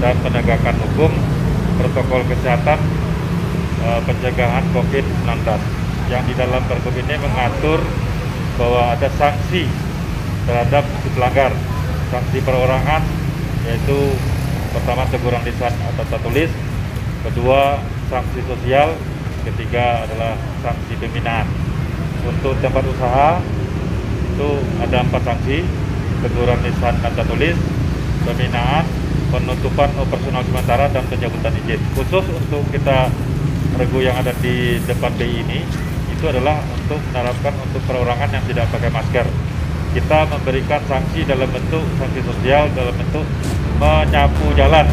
dan penegakan hukum protokol kesehatan uh, pencegahan COVID-19 yang di dalam pergub ini mengatur bahwa ada sanksi terhadap pelanggar sanksi perorangan yaitu pertama teguran lisan atau tertulis kedua sanksi sosial ketiga adalah sanksi pembinaan. Untuk tempat usaha itu ada empat sanksi teguran lisan dan tertulis pembinaan penutupan operasional sementara dan pencabutan izin khusus untuk kita regu yang ada di depan BI ini itu adalah untuk menerapkan untuk perorangan yang tidak pakai masker kita memberikan sanksi dalam bentuk sanksi sosial dalam bentuk menyapu jalan.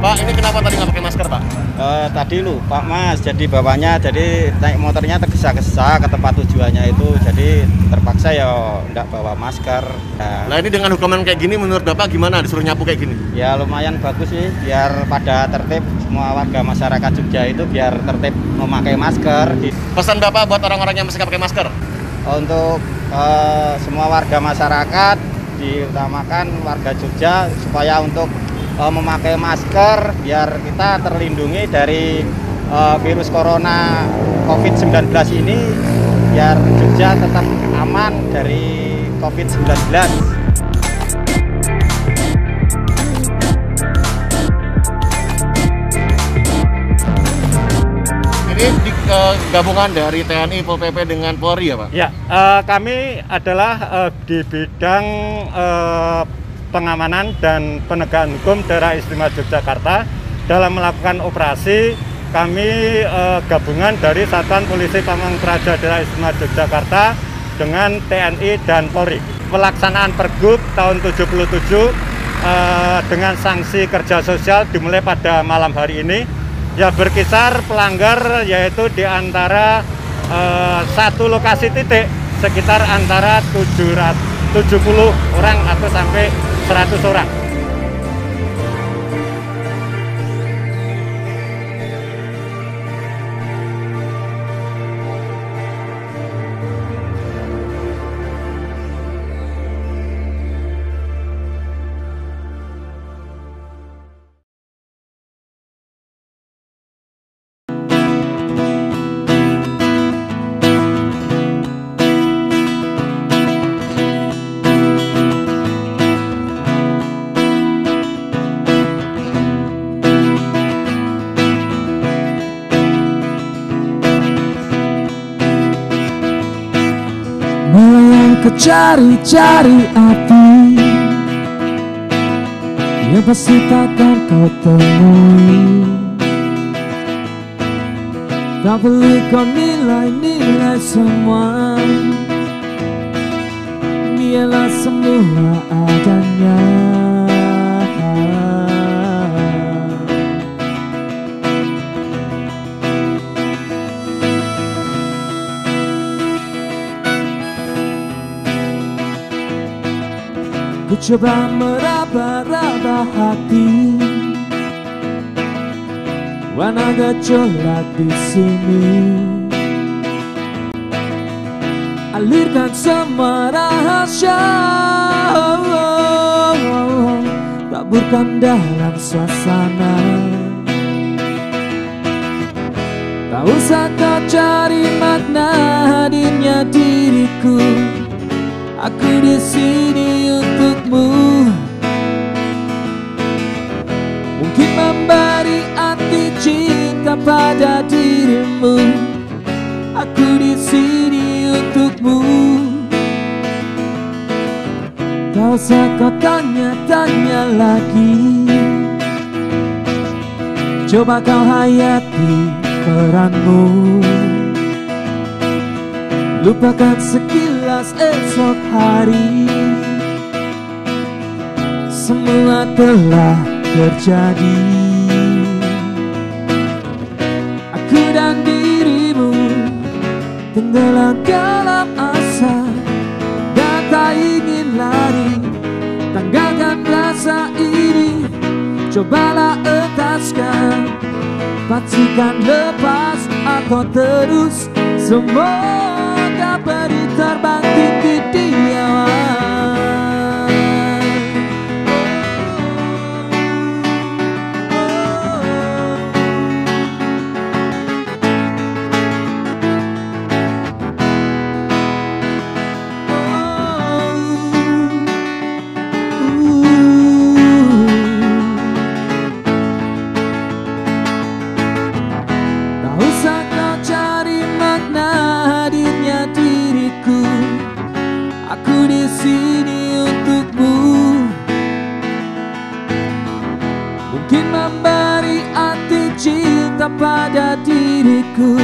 Pak, ini kenapa tadi nggak pakai masker, Pak? Uh, tadi lu, Pak Mas, jadi bawahnya jadi naik motornya tergesa-gesa ke tempat tujuannya itu, jadi terpaksa ya nggak bawa masker. Nah. nah ini dengan hukuman kayak gini, menurut Bapak gimana disuruh nyapu kayak gini? Ya lumayan bagus sih, biar pada tertib semua warga masyarakat Jogja itu biar tertib memakai masker. Pesan Bapak buat orang-orang yang masih pakai masker? Untuk uh, semua warga masyarakat diutamakan warga Jogja supaya untuk uh, memakai masker biar kita terlindungi dari uh, virus corona COVID-19 ini biar Jogja tetap aman dari COVID-19. ini di uh, gabungan dari TNI, Pol PP dengan Polri ya Pak? Ya, uh, kami adalah uh, di bidang uh, pengamanan dan penegakan hukum daerah istimewa Yogyakarta dalam melakukan operasi kami eh, gabungan dari Satuan Polisi Pamang Praja Daerah Istimewa Yogyakarta dengan TNI dan Polri. Pelaksanaan Pergub tahun 77 eh, dengan sanksi kerja sosial dimulai pada malam hari ini ya berkisar pelanggar yaitu di antara eh, satu lokasi titik sekitar antara 700 70 orang atau sampai 100 orang. Cari-cari api. Yang pasti takkan kau temui. Tak perlu kau nilai-nilai semua. Biarlah semua adanya coba meraba-raba hati. Warna gejolak di sini. Alirkan semua rahasia. Taburkan dalam suasana. Tak usah kau cari makna hadirnya diriku Aku di sini untukmu. Mungkin memberi arti cinta pada dirimu. Aku di sini untukmu. Tak usah kau tanya-tanya lagi. Coba kau hayati peranmu. Lupakan sekilas esok hari. Semua telah terjadi. Aku dan dirimu Tenggelam dalam asa Dan tak ingin lari. Rasa ini Cobalah entaskan Pastikan lepas atau terus Semoga beri bangkit diriku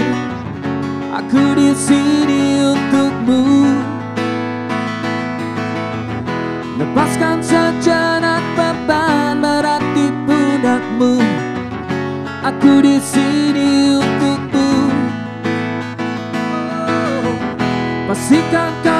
Aku di sini untukmu. Lepaskan sejenak beban berat di pundakmu. Aku di sini untukmu. Pastikan kau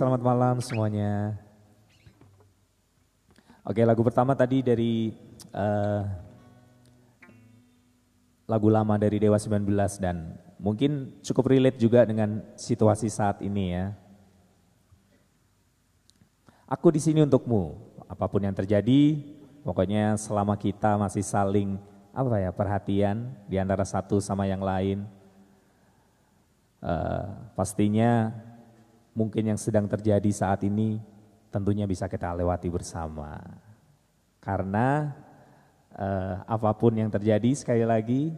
selamat malam semuanya. Oke lagu pertama tadi dari eh, lagu lama dari Dewa 19 dan mungkin cukup relate juga dengan situasi saat ini ya. Aku di sini untukmu, apa pun yang terjadi, pokoknya selama kita masih saling apa ya perhatian di antara satu sama yang lain, eh, pastinya mungkin yang sedang terjadi saat ini tentunya bisa kita lewati bersama. Karena eh, apa pun yang terjadi sekali lagi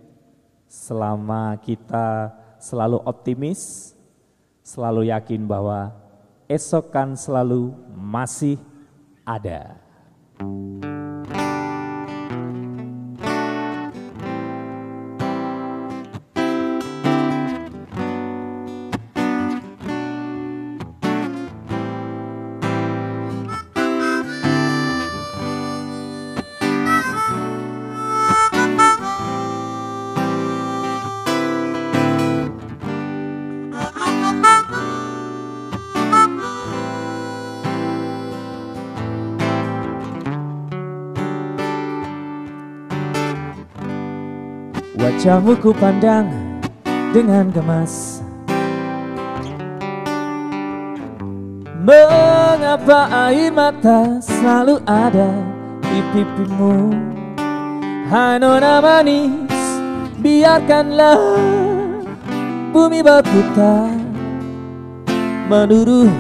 selama kita selalu optimis, selalu yakin bahwa esok kan selalu masih ada. Wajahmu ku pandang dengan gemas. Mengapa air mata selalu ada di pipimu? Hai nona manis Biarkanlah bumi berputar. Menurut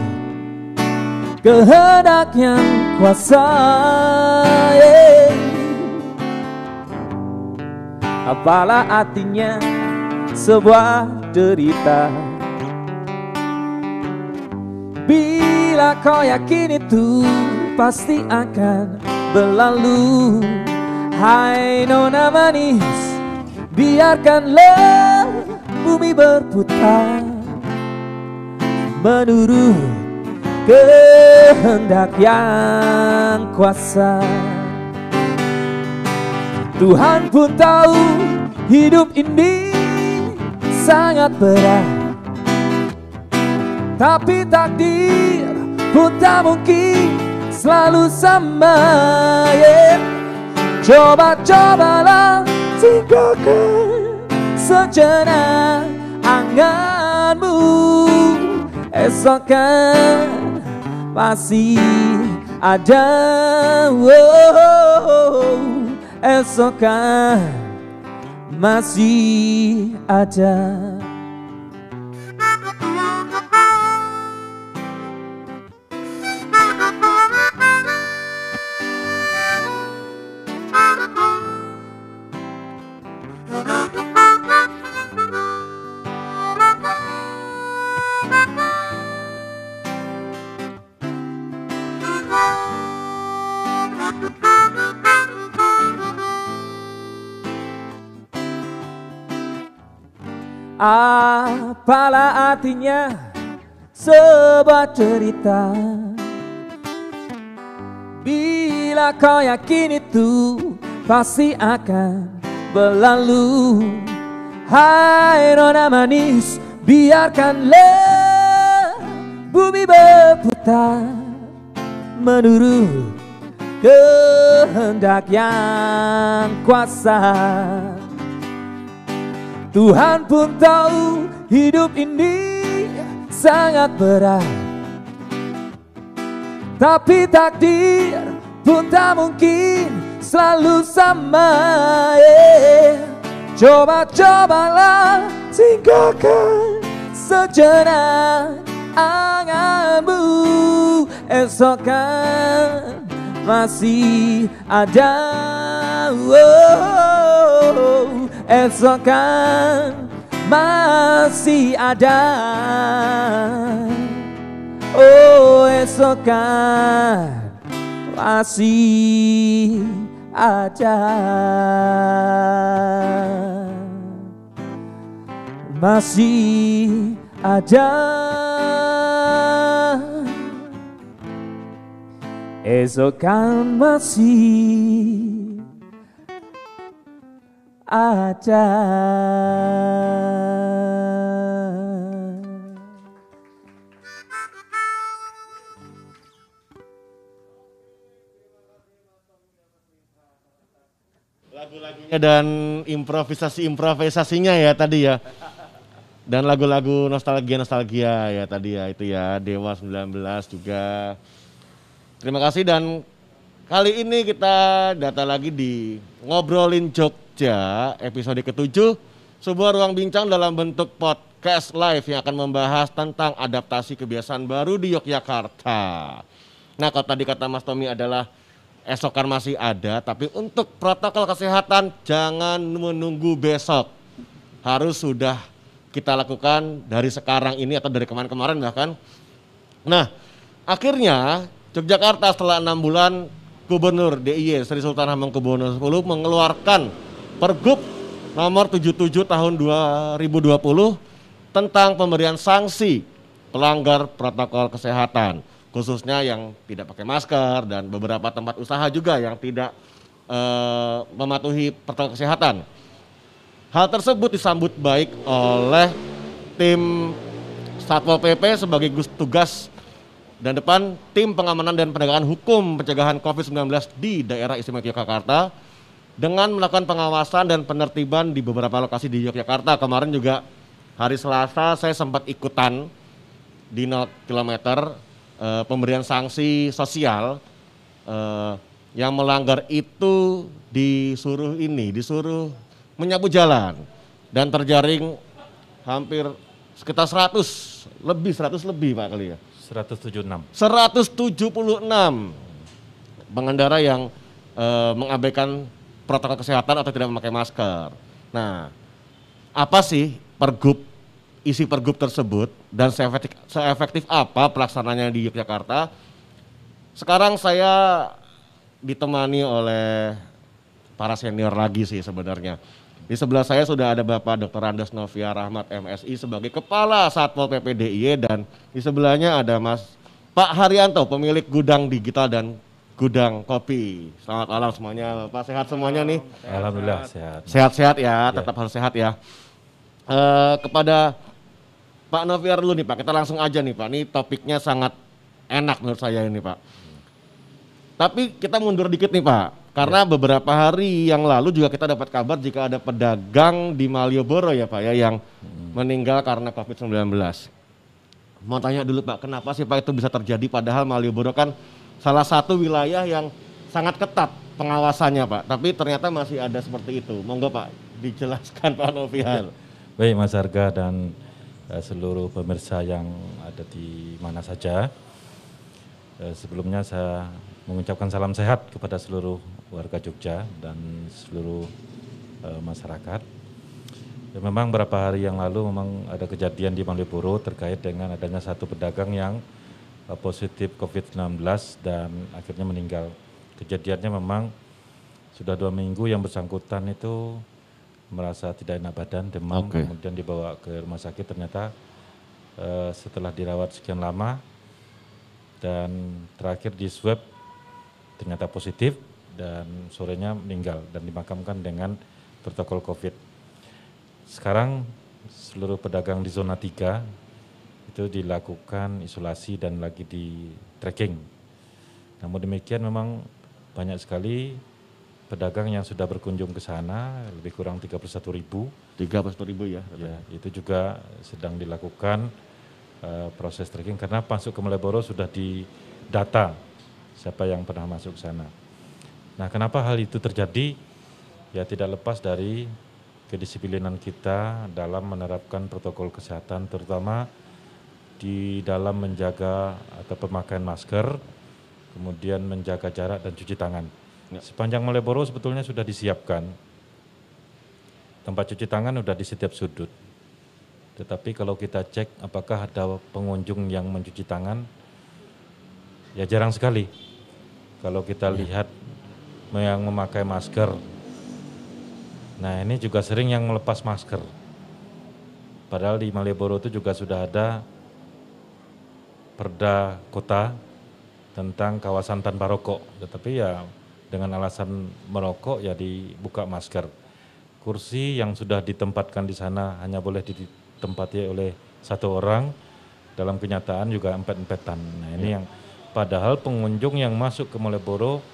kehendak yang kuasa yeah. Apalah artinya sebuah derita? Bila kau yakin itu pasti akan berlalu. Hai nona manis Biarkanlah bumi berputar. Menurut kehendak yang kuasa Tuhan pun tahu hidup ini sangat berat. Tapi takdir pun tak mungkin selalu sama yeah. Coba-cobalah tinggalkan sejenak anganmu. Esok kan masih ada oh, Esok kan masih ada Apalah artinya sebuah cerita. Bila kau yakin itu pasti akan berlalu. Hai nona manis biarkanlah bumi berputar menurut kehendak yang kuasa. Tuhan pun tahu hidup ini sangat berat. Tapi takdir pun tak mungkin selalu sama yeah. Coba-cobalah tinggalkan sejenak anganmu. Esok kan masih ada oh, Esok kan masih ada. Oh esok kan masih ada. Masih ada. Esok kan masih ada. Lagu-lagunya dan improvisasi-improvisasinya ya tadi ya. Dan lagu-lagu nostalgia-nostalgia ya tadi ya itu ya Dewa 19 juga. Terima kasih dan kali ini kita data lagi di Ngobrolin Jogja episode ketujuh sebuah ruang bincang dalam bentuk podcast live yang akan membahas tentang adaptasi kebiasaan baru di Yogyakarta. Nah kalau tadi kata Mas Tommy adalah esokan masih ada, tapi untuk protokol kesehatan jangan menunggu besok. Harus sudah kita lakukan dari sekarang ini atau dari kemarin-kemarin bahkan. Nah, akhirnya Yogyakarta setelah enam bulan Gubernur DIY Sri Sultan Hamengkubuwono X mengeluarkan Pergub nomor 77 tahun 2020 tentang pemberian sanksi pelanggar protokol kesehatan khususnya yang tidak pakai masker dan beberapa tempat usaha juga yang tidak eh, mematuhi protokol kesehatan. Hal tersebut disambut baik oleh tim Satpol PP sebagai tugas dan depan tim pengamanan dan penegakan hukum pencegahan COVID-19 di daerah istimewa Yogyakarta dengan melakukan pengawasan dan penertiban di beberapa lokasi di Yogyakarta. Kemarin juga hari Selasa saya sempat ikutan di 0 km eh, pemberian sanksi sosial eh, yang melanggar itu disuruh ini, disuruh menyapu jalan dan terjaring hampir sekitar 100 lebih 100 lebih Pak kali ya. 176. 176 pengendara yang eh, mengabaikan protokol kesehatan atau tidak memakai masker. Nah, apa sih pergub isi pergub tersebut dan seefektif, seefektif apa pelaksananya di Yogyakarta? Sekarang saya ditemani oleh para senior lagi sih sebenarnya. Di sebelah saya sudah ada Bapak Dr. Andes Novia Rahmat MSI sebagai Kepala Satpol PP DIY dan di sebelahnya ada Mas Pak Haryanto, pemilik gudang digital dan gudang kopi. Selamat malam semuanya, Pak sehat semuanya nih. Alhamdulillah sehat. Sehat-sehat ya, tetap harus sehat ya. Eh, kepada Pak Noviar dulu nih Pak, kita langsung aja nih Pak. Ini topiknya sangat enak menurut saya ini Pak. Tapi kita mundur dikit nih Pak, karena beberapa hari yang lalu juga kita dapat kabar jika ada pedagang di Malioboro ya Pak ya yang meninggal karena COVID-19. Mau tanya dulu Pak, kenapa sih Pak itu bisa terjadi padahal Malioboro kan salah satu wilayah yang sangat ketat pengawasannya Pak, tapi ternyata masih ada seperti itu. Monggo Pak, dijelaskan Pak Novian. Baik Mas Harga dan eh, seluruh pemirsa yang ada di mana saja. Eh, sebelumnya saya mengucapkan salam sehat kepada seluruh warga Jogja dan seluruh eh, masyarakat. Ya, memang beberapa hari yang lalu memang ada kejadian di Malioboro terkait dengan adanya satu pedagang yang eh, positif COVID-19 dan akhirnya meninggal. Kejadiannya memang sudah dua minggu yang bersangkutan itu merasa tidak enak badan, demam, Oke. kemudian dibawa ke rumah sakit ternyata eh, setelah dirawat sekian lama dan terakhir di swab ternyata positif dan sorenya meninggal dan dimakamkan dengan protokol COVID. Sekarang seluruh pedagang di zona 3 itu dilakukan isolasi dan lagi di tracking. Namun demikian memang banyak sekali pedagang yang sudah berkunjung ke sana, lebih kurang 31 ribu. 31 ribu ya. Ya, itu juga sedang dilakukan eh, proses tracking karena masuk ke Malioboro sudah didata siapa yang pernah masuk ke sana. Nah, kenapa hal itu terjadi? Ya tidak lepas dari kedisiplinan kita dalam menerapkan protokol kesehatan terutama di dalam menjaga atau pemakaian masker, kemudian menjaga jarak dan cuci tangan. Sepanjang Malioboro sebetulnya sudah disiapkan tempat cuci tangan sudah di setiap sudut. Tetapi kalau kita cek apakah ada pengunjung yang mencuci tangan, ya jarang sekali. Kalau kita lihat yang memakai masker, nah ini juga sering yang melepas masker. Padahal di Malioboro itu juga sudah ada perda kota tentang kawasan tanpa rokok. Tetapi ya dengan alasan merokok ya dibuka masker. Kursi yang sudah ditempatkan di sana hanya boleh ditempati oleh satu orang. Dalam kenyataan juga empet-empetan. Nah ini yang padahal pengunjung yang masuk ke Malioboro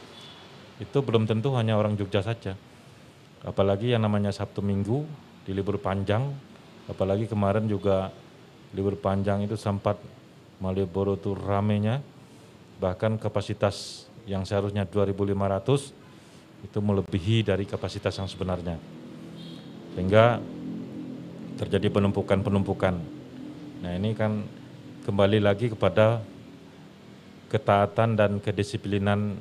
itu belum tentu hanya orang Jogja saja. Apalagi yang namanya Sabtu Minggu di libur panjang, apalagi kemarin juga libur panjang itu sempat Malioboro itu ramenya, bahkan kapasitas yang seharusnya 2.500 itu melebihi dari kapasitas yang sebenarnya. Sehingga terjadi penumpukan-penumpukan. Nah ini kan kembali lagi kepada ketaatan dan kedisiplinan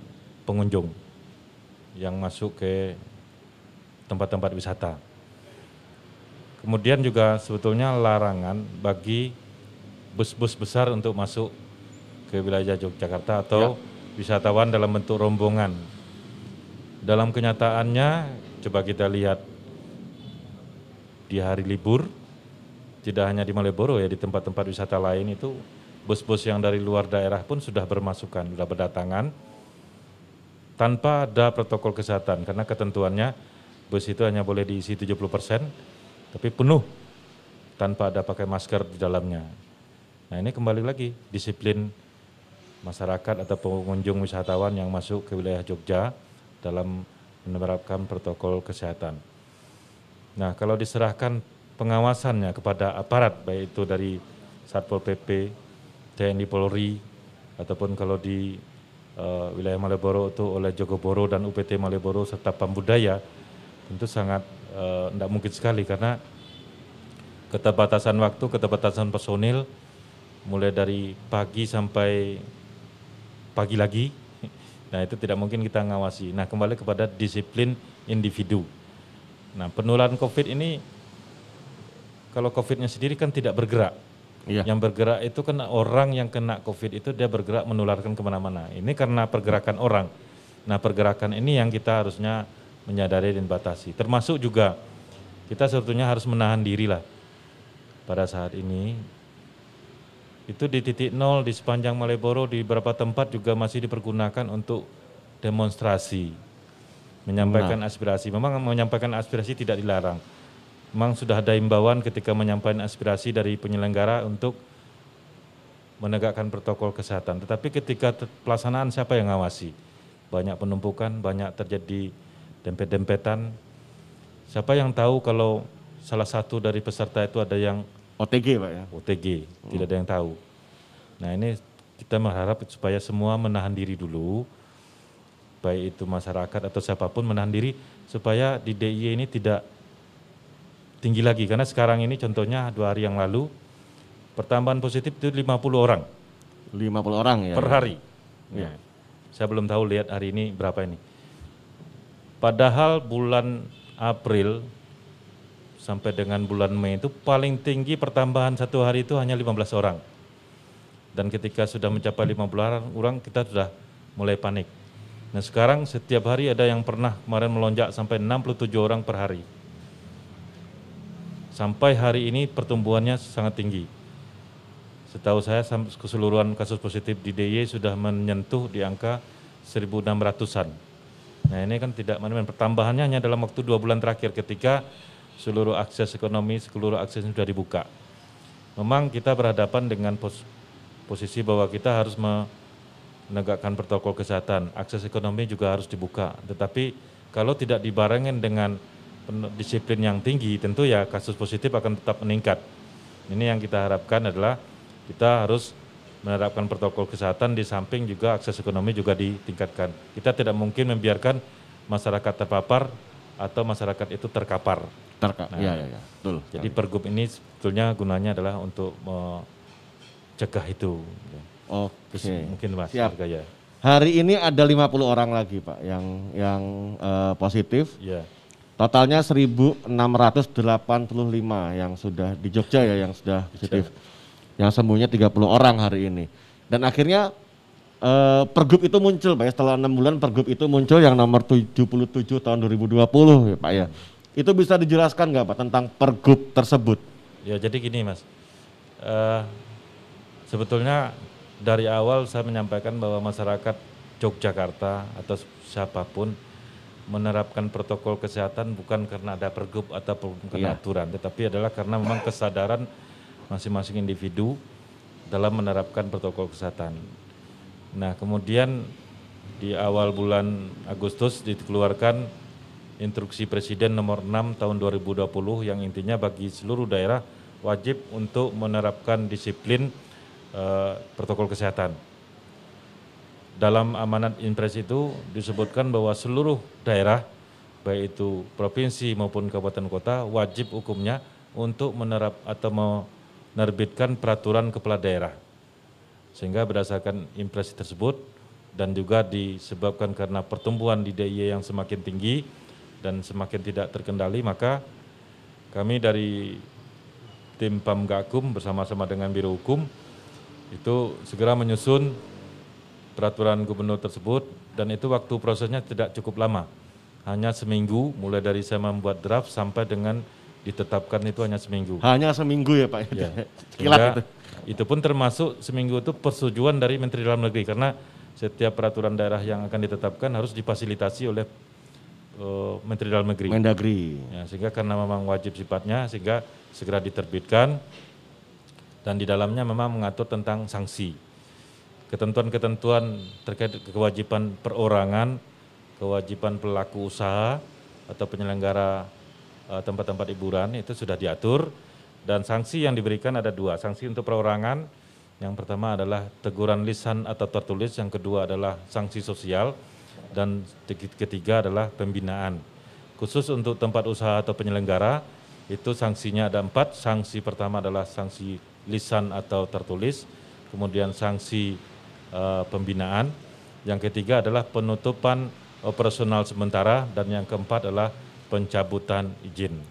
pengunjung yang masuk ke tempat-tempat wisata. Kemudian juga sebetulnya larangan bagi bus-bus besar untuk masuk ke wilayah Yogyakarta atau wisatawan dalam bentuk rombongan. Dalam kenyataannya, coba kita lihat di hari libur, tidak hanya di Malioboro ya, di tempat-tempat wisata lain itu bus-bus yang dari luar daerah pun sudah bermasukan, sudah berdatangan tanpa ada protokol kesehatan karena ketentuannya bus itu hanya boleh diisi 70 persen, tapi penuh tanpa ada pakai masker di dalamnya. Nah ini kembali lagi disiplin masyarakat atau pengunjung wisatawan yang masuk ke wilayah Jogja dalam menerapkan protokol kesehatan. Nah kalau diserahkan pengawasannya kepada aparat baik itu dari Satpol PP, TNI Polri, ataupun kalau di uh, wilayah Malioboro itu oleh Jogoboro dan UPT Malioboro serta Pambudaya, tentu sangat tidak mungkin sekali karena keterbatasan waktu, keterbatasan personil, mulai dari pagi sampai pagi lagi, nah itu tidak mungkin kita ngawasi. Nah kembali kepada disiplin individu. Nah penularan COVID ini, kalau COVID-nya sendiri kan tidak bergerak. Iya. Yang bergerak itu kan orang yang kena COVID itu dia bergerak menularkan ke mana-mana. Ini karena pergerakan orang. Nah pergerakan ini yang kita harusnya menyadari dan batasi. Termasuk juga kita sebetulnya harus menahan diri lah pada saat ini. Itu di titik nol di sepanjang Malioboro di beberapa tempat juga masih dipergunakan untuk demonstrasi. Menyampaikan aspirasi. Memang menyampaikan aspirasi tidak dilarang. Memang sudah ada imbauan ketika menyampaikan aspirasi dari penyelenggara untuk menegakkan protokol kesehatan. Tetapi ketika pelaksanaan siapa yang ngawasi? Banyak penumpukan, banyak terjadi dempet-dempetan. Siapa yang tahu kalau salah satu dari peserta itu ada yang OTG Pak ya. OTG, tidak ada yang tahu. Nah ini kita mengharap supaya semua menahan diri dulu, baik itu masyarakat atau siapa pun menahan diri supaya di DIY ini tidak tinggi lagi. Karena sekarang ini contohnya dua hari yang lalu, pertambahan positif itu 50 orang 50 orang ya. per hari. Iya. Saya belum tahu lihat hari ini berapa ini. Padahal bulan April sampai dengan bulan Mei itu paling tinggi pertambahan satu hari itu hanya 15 orang. Dan ketika sudah mencapai 50 orang, kita sudah mulai panik. Nah sekarang setiap hari ada yang pernah kemarin melonjak sampai 67 orang per hari. sampai hari ini pertumbuhannya sangat tinggi. Setahu saya keseluruhan kasus positif di DIY sudah menyentuh di angka 1.600-an. Nah ini kan tidak main-main. Pertambahannya hanya dalam waktu dua bulan terakhir ketika seluruh akses ekonomi, seluruh akses sudah dibuka. Memang kita berhadapan dengan pos- posisi bahwa kita harus menegakkan protokol kesehatan. Akses ekonomi juga harus dibuka. Tetapi kalau tidak dibarengin dengan disiplin yang tinggi, tentu ya kasus positif akan tetap meningkat. Ini yang kita harapkan adalah kita harus menerapkan protokol kesehatan di samping juga akses ekonomi juga ditingkatkan. Kita tidak mungkin membiarkan masyarakat terpapar atau masyarakat itu terkapar. Terka. Nah, Iya, iya, iya. Betul. Jadi pergub ini sebetulnya gunanya adalah untuk mencegah itu. Oke. Terus Mungkin Mas Siap. Ya. Hari ini ada 50 orang lagi, Pak, yang yang eh, positif. Ya. Totalnya 1685 yang sudah di Jogja ya yang sudah positif. Yang sembuhnya 30 orang hari ini. Dan akhirnya eh, pergub itu muncul Pak ya setelah enam bulan pergub itu muncul yang nomor 77 tahun 2020 ya Pak ya. Itu bisa dijelaskan nggak Pak tentang pergub tersebut? Ya jadi gini Mas, Eh, sebetulnya dari awal saya menyampaikan bahwa masyarakat Yogyakarta atau siapa pun menerapkan protokol kesehatan bukan karena ada pergub atau karena Iya. aturan, tetapi adalah karena memang kesadaran masing-masing individu dalam menerapkan protokol kesehatan. Nah kemudian di awal bulan Agustus dikeluarkan instruksi Presiden nomor 6 tahun 2020 yang intinya bagi seluruh daerah wajib untuk menerapkan disiplin eh, protokol kesehatan. Dalam amanat impres itu disebutkan bahwa seluruh daerah baik itu provinsi maupun kabupaten kota wajib hukumnya untuk menerap atau menerbitkan peraturan kepala daerah. Sehingga berdasarkan impres tersebut dan juga disebabkan karena pertumbuhan di DIY yang semakin tinggi dan semakin tidak terkendali maka kami dari tim Pamgakum bersama-sama dengan Biro Hukum itu segera menyusun peraturan gubernur tersebut dan itu waktu prosesnya tidak cukup lama. Hanya seminggu mulai dari saya membuat draft sampai dengan ditetapkan itu hanya seminggu. Hanya seminggu ya Pak. Ya. Sehingga itu. itu pun termasuk seminggu itu persetujuan dari Menteri Dalam Negeri karena setiap peraturan daerah yang akan ditetapkan harus difasilitasi oleh eh, Menteri Dalam Negeri. Mendagri. Ya, sehingga karena memang wajib sifatnya sehingga segera diterbitkan dan di dalamnya memang mengatur tentang sanksi. Ketentuan-ketentuan terkait kewajiban perorangan, kewajiban pelaku usaha atau penyelenggara eh, tempat-tempat hiburan itu sudah diatur dan sanksi yang diberikan ada dua. Sanksi untuk perorangan yang pertama adalah teguran lisan atau tertulis, yang kedua adalah sanksi sosial dan ketiga adalah pembinaan. Khusus untuk tempat usaha atau penyelenggara itu sanksinya ada empat. Sanksi pertama adalah sanksi lisan atau tertulis, kemudian sanksi eh, pembinaan, yang ketiga adalah penutupan operasional sementara dan yang keempat adalah pencabutan izin.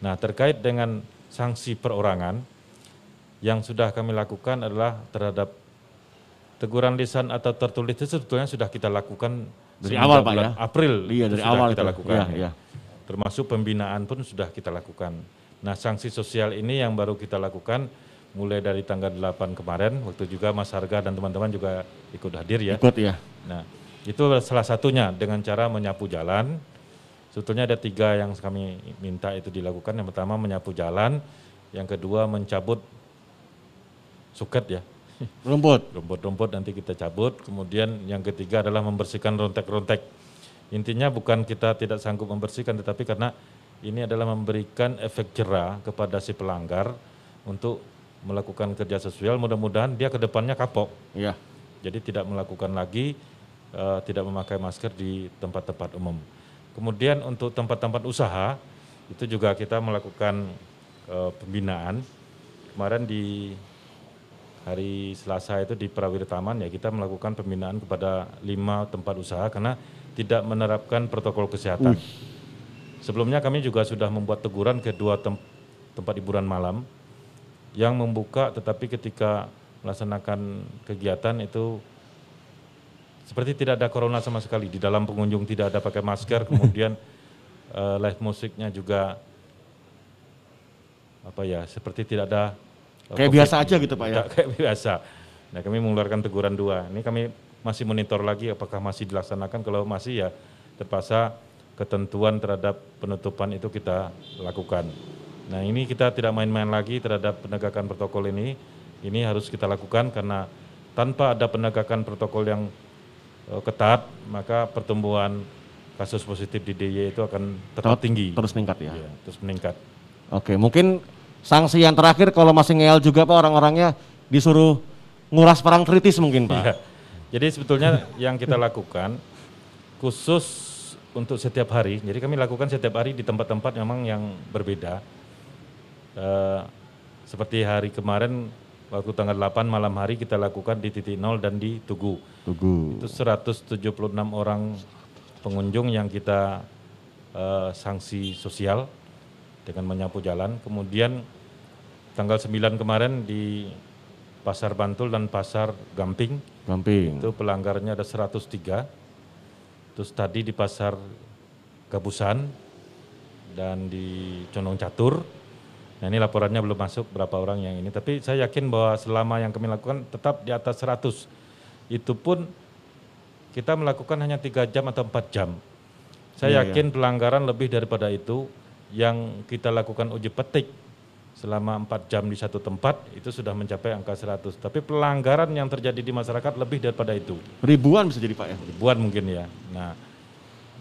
Nah terkait dengan sanksi perorangan yang sudah kami lakukan adalah terhadap teguran lisan atau tertulis itu sebetulnya sudah kita lakukan Dari awal, Pak, ya? April Iya, dari sudah awal kita itu. lakukan. Iya, ya. iya. Termasuk pembinaan pun sudah kita lakukan. Nah, sanksi sosial ini yang baru kita lakukan mulai dari tanggal 8 kemarin, waktu juga Mas Harga dan teman-teman juga ikut hadir ya. Ikut ya. Nah, itu salah satunya dengan cara menyapu jalan. Sebetulnya ada tiga yang kami minta itu dilakukan. Yang pertama menyapu jalan, yang kedua mencabut suket ya, Rumput. rumput-rumput nanti kita cabut. Kemudian yang ketiga adalah membersihkan rontek-rontek. Intinya bukan kita tidak sanggup membersihkan, tetapi karena ini adalah memberikan efek jerah kepada si pelanggar untuk melakukan kerja sosial. Mudah-mudahan dia ke depannya kapok. Iya. Jadi tidak melakukan lagi eh, tidak memakai masker di tempat-tempat umum. Kemudian untuk tempat-tempat usaha itu juga kita melakukan eh, pembinaan. Kemarin di hari Selasa itu di Prawira Taman ya kita melakukan pembinaan kepada lima tempat usaha karena tidak menerapkan protokol kesehatan. Sebelumnya kami juga sudah membuat teguran ke dua tem- tempat hiburan malam. Yang membuka tetapi ketika melaksanakan kegiatan itu seperti tidak ada corona sama sekali. Di dalam pengunjung tidak ada pakai masker kemudian eh, live musiknya juga apa ya seperti tidak ada Kayak COVID. biasa aja gitu, Pak, ya? Tidak, kayak biasa. Nah kami mengeluarkan teguran dua. Ini kami masih monitor lagi apakah masih dilaksanakan. Kalau masih ya terpaksa ketentuan terhadap penutupan itu kita lakukan. Nah ini kita tidak main-main lagi terhadap penegakan protokol ini. Ini harus kita lakukan karena tanpa ada penegakan protokol yang eh, ketat, maka pertumbuhan kasus positif di DIY itu akan tetap Terus- tinggi. Terus meningkat ya. Iya, terus meningkat. Oke, mungkin sanksi yang terakhir kalau masih ngeyel juga Pak orang-orangnya disuruh nguras perang kritis mungkin Pak. Iya. Jadi sebetulnya yang kita lakukan khusus untuk setiap hari. Jadi kami lakukan setiap hari di tempat-tempat memang yang berbeda. Eh, seperti hari kemarin waktu tanggal 8 malam hari kita lakukan di titik nol dan di Tugu. Tugu. Itu 176 orang pengunjung yang kita eh, sanksi sosial dengan menyapu jalan. Kemudian tanggal 9 kemarin di Pasar Bantul dan Pasar Gamping Gamping. itu pelanggarnya ada 103. Terus tadi di Pasar Gabusan dan di Condong Catur. Nah ini laporannya belum masuk berapa orang yang ini. Tapi saya yakin bahwa selama yang kami lakukan tetap di atas 100. Itu pun kita melakukan hanya tiga jam atau empat jam. Saya Iya, yakin pelanggaran lebih daripada itu yang kita lakukan uji petik selama empat jam di satu tempat itu sudah mencapai angka 100. Tapi pelanggaran yang terjadi di masyarakat lebih daripada itu. Ribuan bisa jadi Pak ya. Ribuan mungkin ya. Nah,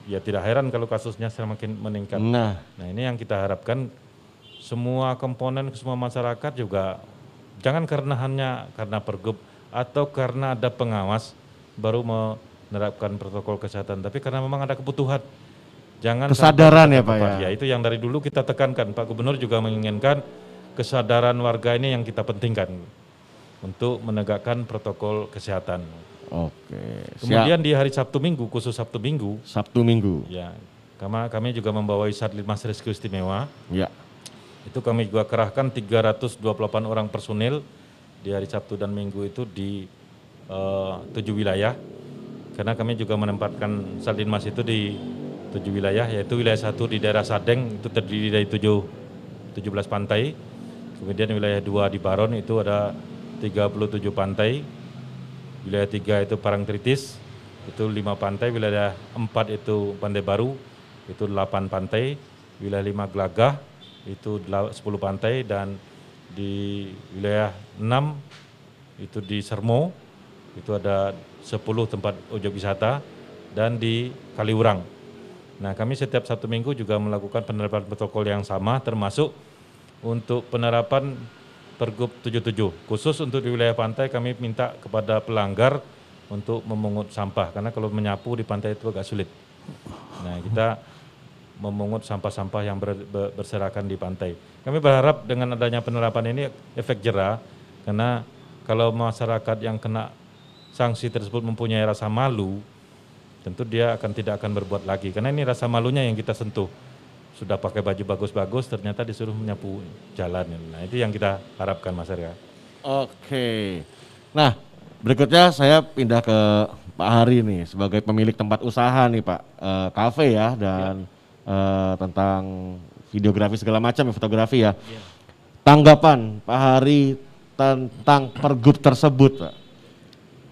ya tidak heran kalau kasusnya semakin meningkat. Nah, Nah ini yang kita harapkan semua komponen semua masyarakat juga jangan karena hanya karena pergub atau karena ada pengawas baru menerapkan protokol kesehatan, tapi karena memang ada kebutuhan. Jangan Kesadaran sampai ya, Pak, tempat. ya? itu yang dari dulu kita tekankan. Pak Gubernur juga menginginkan kesadaran warga ini yang kita pentingkan untuk menegakkan protokol kesehatan. oke. Siap. Kemudian di hari Sabtu Minggu, khusus Sabtu Minggu, Sabtu Minggu. ya kama- kami juga membawa Satlantas Rescue Istimewa. Ya. Itu kami juga kerahkan 328 orang personil di hari Sabtu dan Minggu itu di eh, tujuh wilayah. Karena kami juga menempatkan Saldinmas itu di tujuh wilayah, yaitu wilayah satu di daerah Sadeng itu terdiri dari tujuh, 17 pantai. Kemudian wilayah dua di Baron itu ada 37 pantai. Wilayah tiga itu Parangtritis, itu lima pantai. Wilayah empat itu Pantai Baru, itu delapan pantai. Wilayah lima Gelagah, itu dela- 10 pantai. Dan di wilayah enam itu di Sermo, itu ada 10 tempat objek wisata. Dan di Kaliurang. Nah kami setiap satu minggu juga melakukan penerapan protokol yang sama termasuk untuk penerapan Pergub 77. Khusus untuk di wilayah pantai kami minta kepada pelanggar untuk memungut sampah karena kalau menyapu di pantai itu agak sulit. Nah, kita memungut sampah-sampah yang ber- ber- berserakan di pantai. Kami berharap dengan adanya penerapan ini efek jerah karena kalau masyarakat yang kena sanksi tersebut mempunyai rasa malu, tentu dia akan tidak akan berbuat lagi karena ini rasa malunya yang kita sentuh sudah pakai baju bagus-bagus ternyata disuruh menyapu jalan nah itu yang kita harapkan masyarakat Oke. Nah, berikutnya saya pindah ke Pak Hari nih sebagai pemilik tempat usaha nih Pak, Eh, kafe ya dan eh, tentang videografi segala macam ya fotografi ya. Tanggapan Pak Hari tentang pergub tersebut Pak.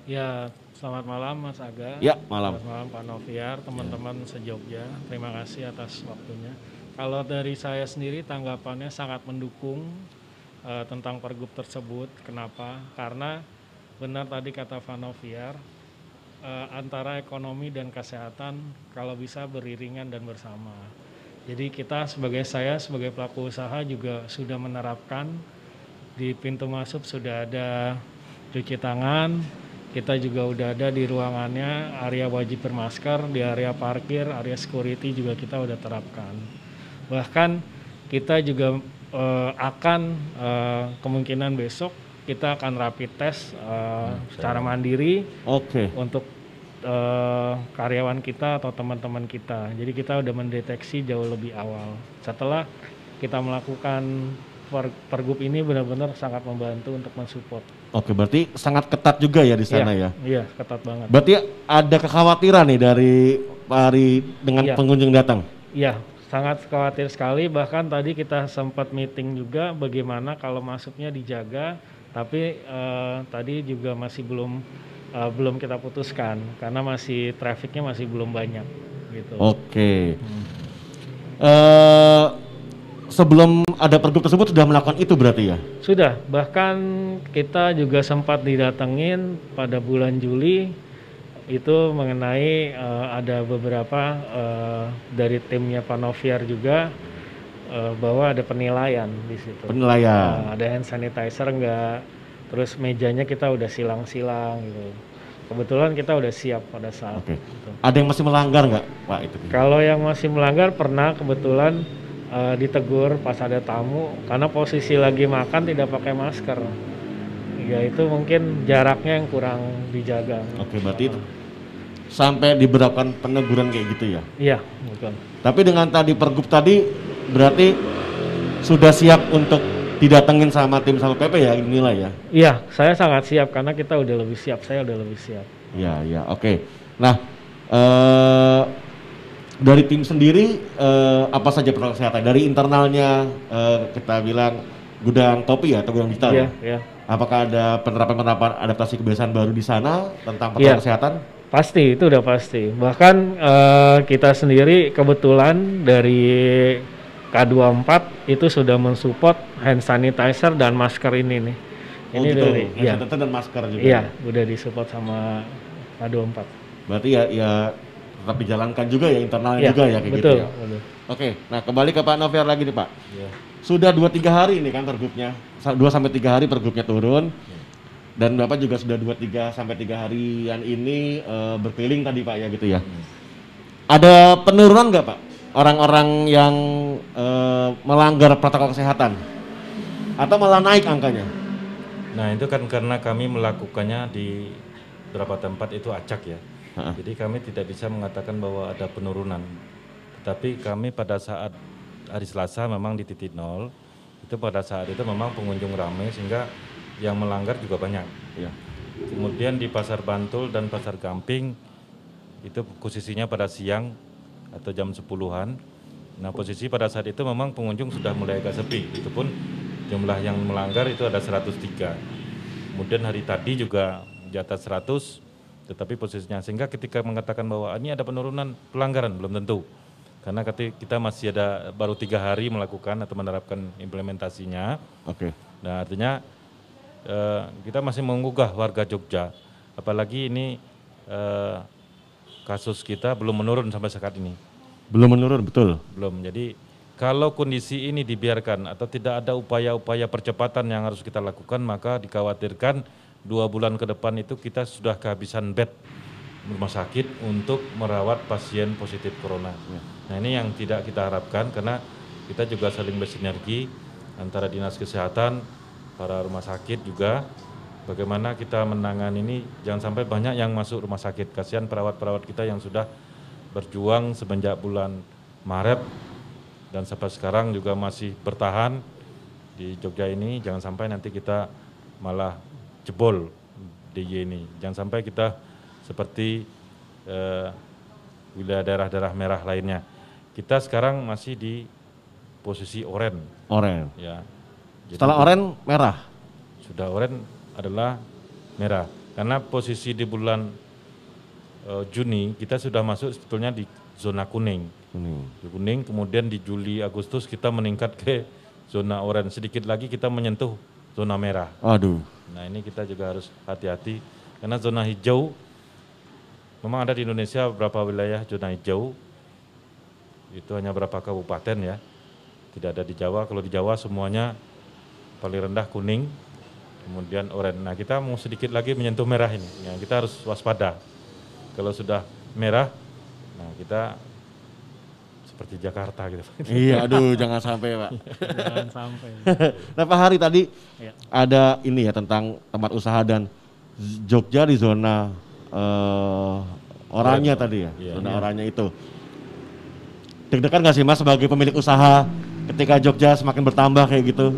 Ya, selamat malam Mas Aga. Ya, malam. Selamat malam Pak Noviar, teman-teman sejogja. Terima kasih atas waktunya. Kalau dari saya sendiri tanggapannya sangat mendukung eh, tentang pergub tersebut. Kenapa? Karena benar tadi kata Pak Noviar, eh, antara ekonomi dan kesehatan kalau bisa beriringan dan bersama. Jadi kita sebagai saya sebagai pelaku usaha juga sudah menerapkan di pintu masuk sudah ada cuci tangan, kita juga udah ada di ruangannya area wajib bermasker, di area parkir, area security juga kita udah terapkan. Bahkan kita juga eh, akan eh, kemungkinan besok kita akan rapid test eh, secara mandiri Oke. untuk eh, karyawan kita atau teman-teman kita. Jadi kita udah mendeteksi jauh lebih awal. Setelah kita melakukan pergub ini benar-benar sangat membantu untuk mensupport. Oke, berarti sangat ketat juga ya di sana Iya, ya. Iya, ketat banget. Berarti ada kekhawatiran nih dari Hari dengan Iya. pengunjung datang. Iya, sangat khawatir sekali bahkan tadi kita sempat meeting juga bagaimana kalau masuknya dijaga tapi eh, tadi juga masih belum eh, belum kita putuskan karena masih trafficnya masih belum banyak gitu. Oke. Eh, sebelum ada pergub tersebut sudah melakukan itu berarti ya? Sudah, bahkan kita juga sempat didatengin pada bulan Juli itu mengenai eh, ada beberapa eh, dari timnya Panoviar juga eh, bahwa ada penilaian di situ. Penilaian. Eh, ada hand sanitizer enggak, terus mejanya kita udah silang-silang gitu. Kebetulan kita udah siap pada saat Oke. itu. Ada yang masih melanggar nggak Pak itu? Kalau yang masih melanggar pernah kebetulan eh, ditegur pas ada tamu karena posisi lagi makan tidak pakai masker. Ya itu mungkin jaraknya yang kurang dijaga. Oke, berarti itu sampai diberlakukan peneguran kayak gitu ya. Iya, betul. Tapi dengan tadi pergub tadi berarti sudah siap untuk didatengin sama tim Satpol PP ya inilah ya. Iya, saya sangat siap karena kita udah lebih siap. Saya udah lebih siap. Ya, ya, oke. Nah, eh dari tim sendiri eh, apa saja protokol kesehatan? Dari internalnya eh, kita bilang gudang topi ya atau gudang digital Iya, ya? iya. Apakah ada penerapan-penerapan adaptasi kebiasaan baru di sana tentang protokol Iya. kesehatan? Pasti itu udah pasti. Bahkan eh, kita sendiri kebetulan dari K24 itu sudah mensupport hand sanitizer dan masker ini nih. Oh Ini gitu, dari hand iya. sanitizer dan masker juga. Iya, udah disupport sama K24. Berarti ya, ya tetap dijalankan juga ya internalnya Iya, juga ya kayak betul, gitu ya. betul. Oke, nah kembali ke Pak Noviar lagi nih Pak. Iya. Sudah 2-3 hari ini kan pergubnya, 2 sampai 3 hari pergubnya turun. Dan Bapak juga sudah 2-3 sampai 3 harian ini eh, berkeliling tadi Pak ya gitu ya. Ada penurunan nggak Pak? Orang-orang yang eh, melanggar protokol kesehatan? Atau malah naik angkanya? Nah itu kan karena kami melakukannya di beberapa tempat itu acak ya. Jadi kami tidak bisa mengatakan bahwa ada penurunan. Tetapi kami pada saat hari Selasa memang di titik nol. Itu pada saat itu memang pengunjung ramai sehingga yang melanggar juga banyak. Ya. Kemudian di Pasar Bantul dan Pasar Gamping itu posisinya pada siang atau jam 10-an. Nah, posisi pada saat itu memang pengunjung sudah mulai agak sepi. Itu pun jumlah yang melanggar itu ada 103. Kemudian hari tadi juga di atas 100 tetapi posisinya sehingga ketika mengatakan bahwa "Ah, ini ada penurunan pelanggaran belum tentu karena kati- kita masih ada baru tiga hari melakukan atau menerapkan implementasinya Oke. Nah artinya eh, kita masih menggugah warga Jogja, apalagi ini eh, kasus kita belum menurun sampai saat ini, Belum menurun, betul. belum. Jadi kalau kondisi ini dibiarkan atau tidak ada upaya-upaya percepatan yang harus kita lakukan, maka dikhawatirkan dua bulan ke depan itu kita sudah kehabisan bed rumah sakit untuk merawat pasien positif corona. Nah ini yang tidak kita harapkan karena kita juga saling bersinergi antara dinas kesehatan, para rumah sakit juga. Bagaimana kita menangani ini jangan sampai banyak yang masuk rumah sakit. Kasihan perawat-perawat kita yang sudah berjuang semenjak bulan Maret dan sampai sekarang juga masih bertahan di Jogja ini. Jangan sampai nanti kita malah jebol DIY ini. Jangan sampai kita seperti eh, wilayah daerah-daerah merah lainnya. Kita sekarang masih di posisi oren, Oren. ya. Jadi Setelah oren, merah. sudah oren adalah merah. Karena posisi di bulan eh, Juni kita sudah masuk sebetulnya di zona kuning. Di kuning, kemudian di Juli Agustus kita meningkat ke zona oren. Sedikit lagi kita menyentuh zona merah. Aduh. Nah ini kita juga harus hati-hati karena zona hijau memang ada di Indonesia beberapa wilayah zona hijau. Itu hanya berapa kabupaten ya. Tidak ada di Jawa. Kalau di Jawa semuanya paling rendah kuning kemudian oranye. Nah kita mau sedikit lagi menyentuh merah ini. Ya, kita harus waspada. Kalau sudah merah nah kita seperti Jakarta gitu iya, aduh jangan sampai Pak. Jangan sampai. nah Pak Hari tadi Ya. ada ini ya tentang tempat usaha dan Jogja di zona eh, oranye tadi ya, Iya. zona oranye itu. Deg-degan nggak sih Mas sebagai pemilik usaha ketika Jogja semakin bertambah kayak gitu?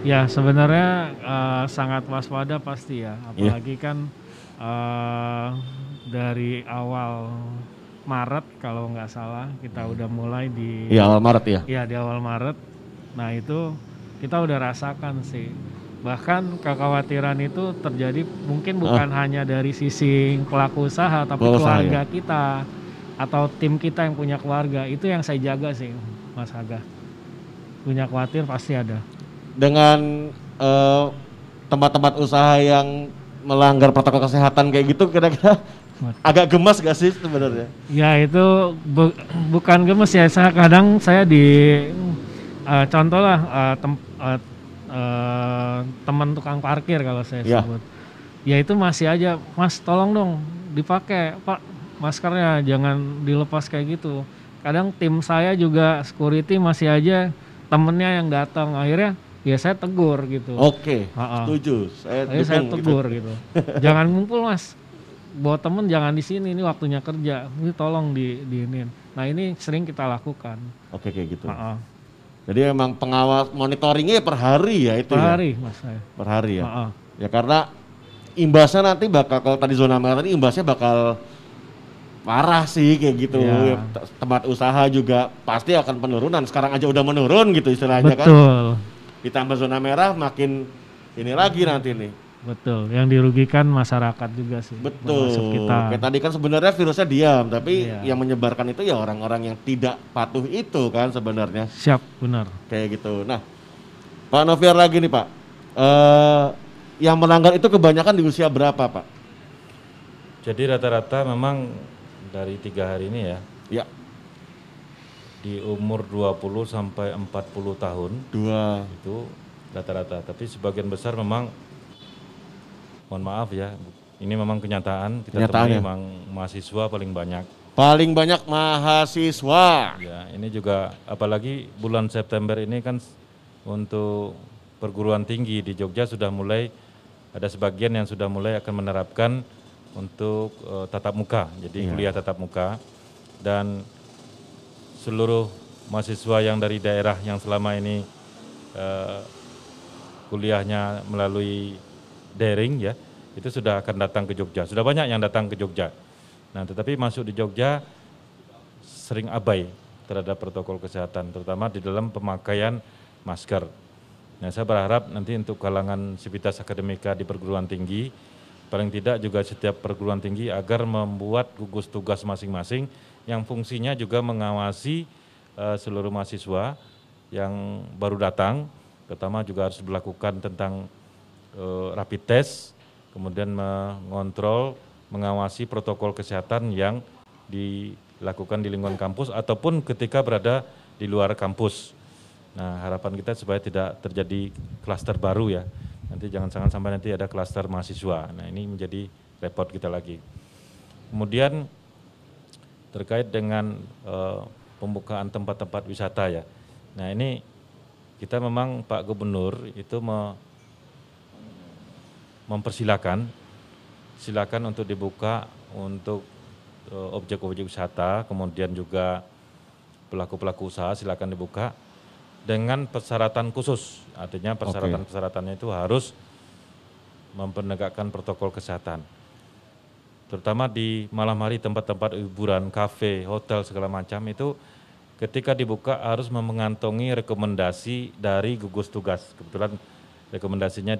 Ya sebenarnya eh, sangat waspada pasti ya, Iya. apalagi kan eh, dari awal Maret kalau nggak salah kita udah mulai di Iya awal Maret ya. Iya di awal Maret. Nah itu kita udah rasakan sih. Bahkan kekhawatiran itu terjadi mungkin bukan hanya dari sisi pelaku usaha tapi Pelaku usaha, keluarga kita atau tim kita yang punya keluarga itu yang saya jaga sih Mas Aga. Punya khawatir pasti ada. Dengan eh, tempat-tempat usaha yang melanggar protokol kesehatan kayak gitu kira-kira agak gemas gak sih sebenarnya? Ya itu bu- bukan gemes ya. Saya kadang saya di eh, contoh lah eh, tem- eh, eh, teman tukang parkir kalau saya Ya. sebut. Ya itu masih aja, Mas tolong dong dipakai Pak maskernya jangan dilepas kayak gitu. Kadang tim saya juga security masih aja temennya yang datang akhirnya ya saya tegur gitu. Oke, Ha-ha. setuju. Saya saya dukung gitu. tegur gitu. jangan ngumpul mas. Bawa temen jangan di sini. Ini waktunya kerja. Ini tolong di diinin. Nah ini sering kita lakukan. Oke kayak gitu. Ha-ha. Jadi memang pengawas monitoringnya per hari ya itu Per ya? hari mas saya. Per hari ya. Ha-ha. Ya karena imbasnya nanti bakal kalau tadi zona merah tadi imbasnya bakal parah sih kayak gitu. Iya. Ya, Tempat usaha juga pasti akan penurunan. Sekarang aja udah menurun gitu istilahnya kan. Betul. Ditambah zona merah makin ini lagi nanti nih. Betul. Yang dirugikan masyarakat juga sih. Betul. Kita. Kayak tadi kan sebenarnya virusnya diam, tapi Iya. yang menyebarkan itu ya orang-orang yang tidak patuh itu kan sebenarnya. Siap benar. Kayak gitu. Nah, Pak Noviar lagi nih Pak. Eh yang melanggar itu kebanyakan di usia berapa Pak? Jadi rata-rata memang dari tiga hari ini ya, Ya, di umur 20 sampai 40 tahun dua. itu rata-rata. Tapi sebagian besar memang, mohon maaf ya, ini memang kenyataan. Kita Kenyataannya. temui memang mahasiswa paling banyak. Paling banyak mahasiswa. Ya, ini juga apalagi bulan September ini kan untuk perguruan tinggi di Jogja sudah mulai ada sebagian yang sudah mulai akan menerapkan untuk eh, tatap muka. Jadi Iya. kuliah tatap muka dan seluruh mahasiswa yang dari daerah yang selama ini eh, kuliahnya melalui daring ya, itu sudah akan datang ke Jogja. Sudah banyak yang datang ke Jogja. Nah, tetapi masuk di Jogja sering abai terhadap protokol kesehatan, terutama di dalam pemakaian masker. Nah, saya berharap nanti untuk kalangan sivitas akademika di perguruan tinggi, paling tidak juga setiap perguruan tinggi agar membuat gugus tugas masing-masing yang fungsinya juga mengawasi eh, seluruh mahasiswa yang baru datang, terutama juga harus dilakukan tentang eh, rapid test, kemudian mengontrol, mengawasi protokol kesehatan yang dilakukan di lingkungan kampus ataupun ketika berada di luar kampus. Nah, harapan kita supaya tidak terjadi klaster baru ya. Nanti jangan-jangan sampai nanti ada klaster mahasiswa. Nah, ini menjadi repot kita lagi. Kemudian terkait dengan eh, pembukaan tempat-tempat wisata ya. Nah, ini kita memang Pak Gubernur itu me- mempersilakan silakan untuk dibuka untuk eh, objek-objek wisata, kemudian juga pelaku-pelaku usaha silakan dibuka dengan persyaratan khusus. Artinya persyaratan-persyaratannya itu harus mempenegakkan protokol kesehatan. Terutama di malam hari tempat-tempat hiburan, kafe, hotel segala macam itu ketika dibuka harus mengantongi rekomendasi dari gugus tugas. Kebetulan rekomendasinya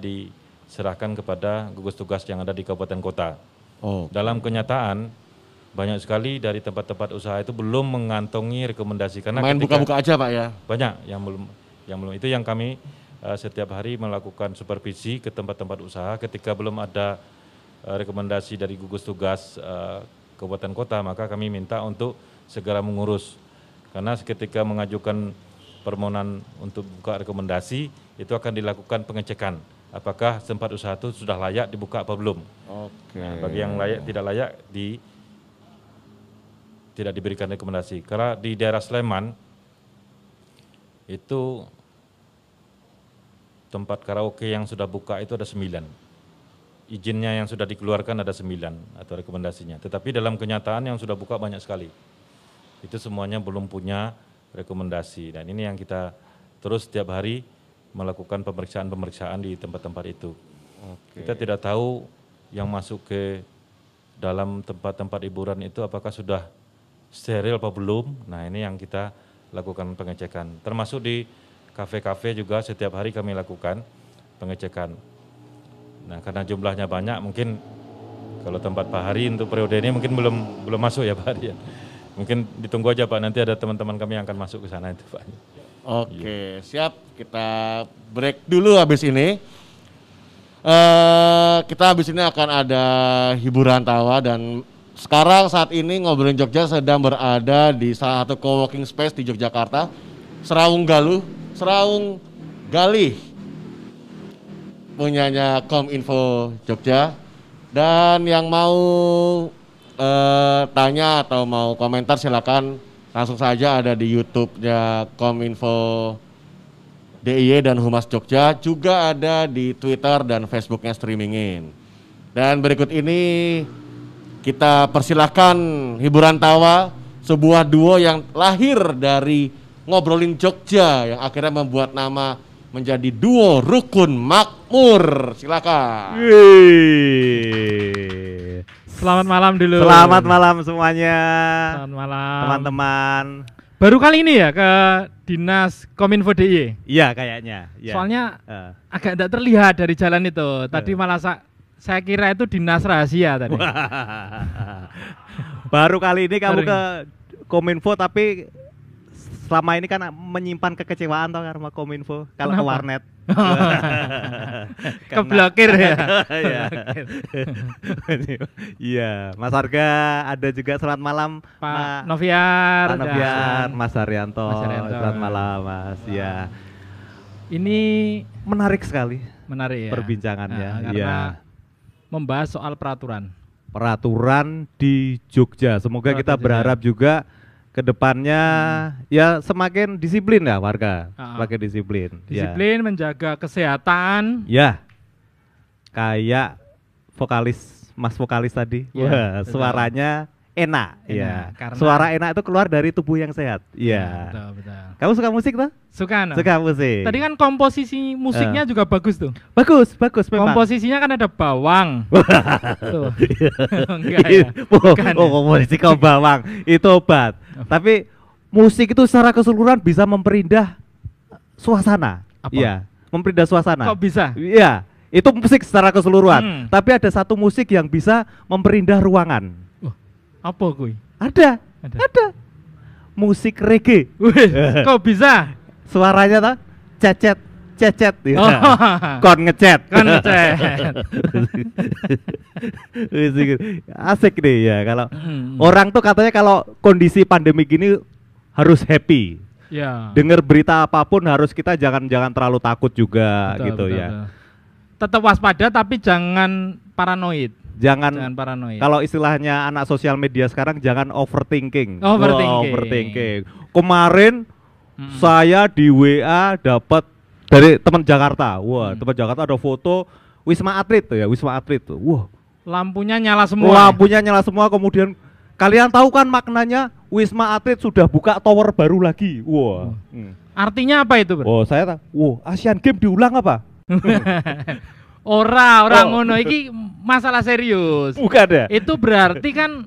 diserahkan kepada gugus tugas yang ada di kabupaten kota. Oh, Dalam kenyataan banyak sekali dari tempat-tempat usaha itu belum mengantongi rekomendasi. Karena main buka-buka aja Pak ya. banyak yang belum yang belum. Itu yang kami eh, setiap hari melakukan supervisi ke tempat-tempat usaha. Ketika belum ada eh, rekomendasi dari gugus tugas eh, kabupaten kota maka kami minta untuk segera mengurus. Karena ketika mengajukan permohonan untuk buka rekomendasi itu akan dilakukan pengecekan apakah tempat usaha itu sudah layak dibuka apa belum Oke. Nah, bagi yang layak tidak layak di tidak diberikan rekomendasi. Karena di daerah Sleman itu tempat karaoke yang sudah buka itu ada sembilan. Izinnya yang sudah dikeluarkan ada sembilan atau rekomendasinya. Tetapi dalam kenyataan yang sudah buka banyak sekali. Itu semuanya belum punya rekomendasi. Dan ini yang kita terus setiap hari melakukan pemeriksaan-pemeriksaan di tempat-tempat itu. Kita tidak tahu yang masuk ke dalam tempat-tempat hiburan itu apakah sudah steril apa belum. Nah ini yang kita lakukan pengecekan. Termasuk di kafe-kafe juga setiap hari kami lakukan pengecekan. Nah karena jumlahnya banyak mungkin kalau tempat Pak Hari untuk periode ini mungkin belum belum masuk ya Pak Hari ya. Mungkin ditunggu aja Pak, nanti ada teman-teman kami yang akan masuk ke sana itu Pak. Oke, siap. Kita break dulu habis ini. eh kita habis ini akan ada hiburan tawa dan sekarang saat ini ngobrolin Jogja sedang berada di salah satu co-working space di Yogyakarta, Serawung Galuh, Serawung Galih, punyanya Kominfo Jogja. Dan yang mau eh, tanya atau mau komentar silakan langsung saja ada di YouTube-nya Kominfo DIY dan Humas Jogja, juga ada di Twitter dan Facebooknya streamingin. Dan berikut ini kita persilahkan hiburan tawa sebuah duo yang lahir dari ngobrolin Jogja yang akhirnya membuat nama menjadi duo Rukun Makmur. Silakan. Wih. Selamat malam dulu. Selamat malam semuanya. Selamat malam. Teman-teman. Baru kali ini ya ke Dinas Kominfo DIY. Iya kayaknya. Iya. Soalnya Eh. agak tidak terlihat dari jalan itu. Tadi Eh. malah sa- saya kira itu dinas rahasia tadi. Baru kali ini kamu Baru ke Kominfo tapi selama ini kan menyimpan kekecewaan tau sama Kominfo kalau ke warnet. Karena- Keblokir ya. Iya. Iya, Mas Arga ada juga selamat malam Pak Ma- Noviar. Pak dan- Novian, Mas Haryanto. Selamat malam, Mas. Ya. Ini Menarik sekali menarik ya. perbincangannya. Nah, Iya. karena membahas soal peraturan. Peraturan di Jogja. Semoga Peraturan kita berharap juga ke depannya ya semakin disiplin ya warga. Ah. Semakin disiplin. Ya. Disiplin, menjaga kesehatan. Ya. Kayak vokalis Mas vokalis tadi. Iya, Wah, suaranya enak. Enak, ya. karena- Suara enak itu keluar dari tubuh yang sehat. Iya. Betul, betul. Kamu suka musik tuh? Suka no? Suka musik. Tadi kan komposisi musiknya juga bagus tuh. bagus, bagus memang. Komposisinya kan ada bawang. tuh. Enggak ya. oh, Bukan oh, ya? komposisi kau bawang itu obat. Tapi musik itu secara keseluruhan bisa memperindah suasana. Apa? Iya, memperindah suasana. Kok bisa? Iya, itu musik secara keseluruhan. Hmm. Tapi ada satu musik yang bisa memperindah ruangan. Apa kuy? Ada, Ada. ada. Musik reggae. Wih, kok bisa? Suaranya tuh cecet, cecet. Iya. Oh. Kon ngecet. Kon ngecet. Asik nih ya kalau Hmm. orang tuh katanya kalau kondisi pandemi gini harus happy. Ya. Dengar berita apa pun harus kita jangan jangan terlalu takut juga Betul, gitu betul, ya. betul. Tetap waspada tapi jangan paranoid. Jangan, Jangan paranoid. kalau istilahnya anak sosial media sekarang jangan overthinking. Overthinking. Wah, overthinking. Kemarin Mm-mm. saya di WA dapat dari teman Jakarta. Wah, Hmm. teman Jakarta ada foto Wisma Atlet tuh ya, Wisma Atlet tuh. Wah, Lampunya nyala semua. lampunya nyala semua kemudian kalian tahu kan maknanya Wisma Atlet sudah buka tower baru lagi. Wah. Hmm. Artinya apa itu, Bro? Oh, saya tahu. Wow, Asian Games diulang apa? Ora, ora Oh. ngono iki masalah serius. Bukan ya? Itu berarti kan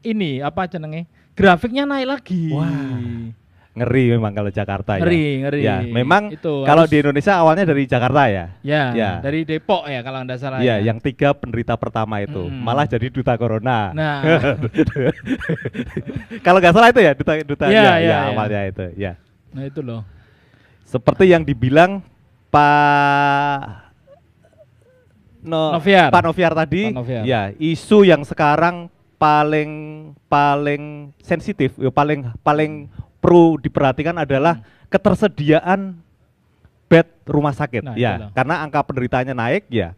ini apa jenenge? Grafiknya naik lagi. Wah. Ngeri memang kalau Jakarta ya. Ngeri, ngeri. Ya, memang Itu kalau harus- di Indonesia awalnya dari Jakarta ya. Ya, Ya. dari Depok ya kalau Anda salah. Iya, ya. yang tiga penderita pertama itu Mm. malah jadi duta corona. Nah. kalau nggak salah itu ya duta duta Iya, ya, iya, ya, iya. awalnya itu. Ya. Nah, itu loh. Seperti yang dibilang Pak no, Noviar. Pak Noviar tadi, Pak Noviar. ya isu yang sekarang paling paling sensitif, ya, paling paling perlu diperhatikan adalah ketersediaan bed rumah sakit, Hmm. Nah, ya, loh. karena angka penderitanya naik, ya,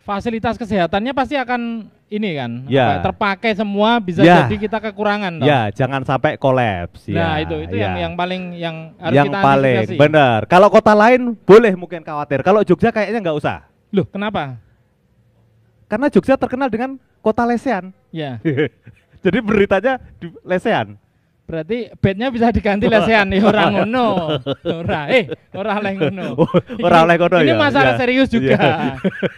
Fasilitas kesehatannya pasti akan ini kan, Ya. apa, terpakai semua bisa Ya. jadi kita kekurangan. toh. ya, jangan sampai kolaps, Nah, ya, itu itu ya. yang yang paling yang harus yang kita paling antisipasi. benar. Kalau kota lain boleh mungkin khawatir, kalau Jogja kayaknya nggak usah, Loh, kenapa? karena Jogja terkenal dengan kota lesehan. Ya, Jadi beritanya di lesehan. berarti bednya bisa diganti lesehan nih orang ngono. Ora, eh, ora oleh ngono. Oh, ora oleh ngono Ini ya, masalah ya. serius juga. Iya.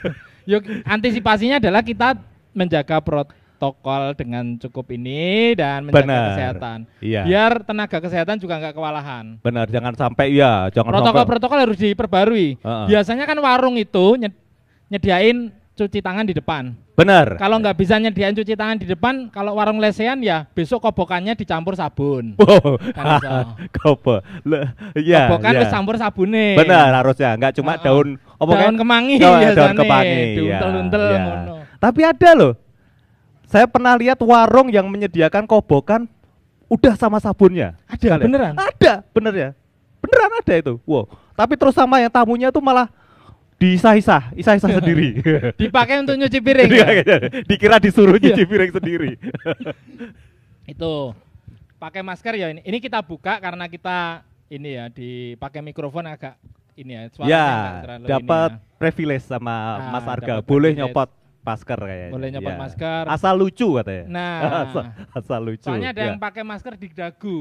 Yuk, antisipasinya adalah kita menjaga prot protokol dengan cukup ini dan menjaga Benar. kesehatan. Iya. Biar tenaga kesehatan juga nggak kewalahan. Benar, jangan sampai ya, jangan Protokol-protokol harus diperbarui. Heeh. Biasanya kan warung itu nyed- nyediain cuci tangan di depan. Benar. Kalau nggak bisa nyediain cuci tangan di depan, kalau warung lesehan ya besok kobokannya dicampur sabun. Wow. Kopo. Le- Ya. Kobokan ya. wis campur sabune. Benar harusnya, nggak cuma Heeh. daun apa Daun kemangi Oh, daun biasanya, kemangi. ya, diuntel-untel ya. ngono. Tapi ada loh. Saya pernah lihat warung yang menyediakan kobokan udah sama sabunnya. Ada beneran? Ada, bener ya. Beneran ada itu. Wow. Tapi terus sama yang tamunya tuh malah disah-isah, isah-isah sendiri. Dipakai untuk nyuci piring. Ya? Dikira disuruh Iya. nyuci piring sendiri. Itu pakai masker ya ini. Ini kita buka karena kita ini ya dipakai mikrofon agak ini ya. suaranya ya, dapat ya. privilege sama Ah, Mas Arga. Boleh privilege. nyopot masker kayaknya. Boleh nyopot Ya. masker. Asal lucu katanya. Nah. asal, asal lucu. Soalnya ada ya. yang pakai masker di dagu.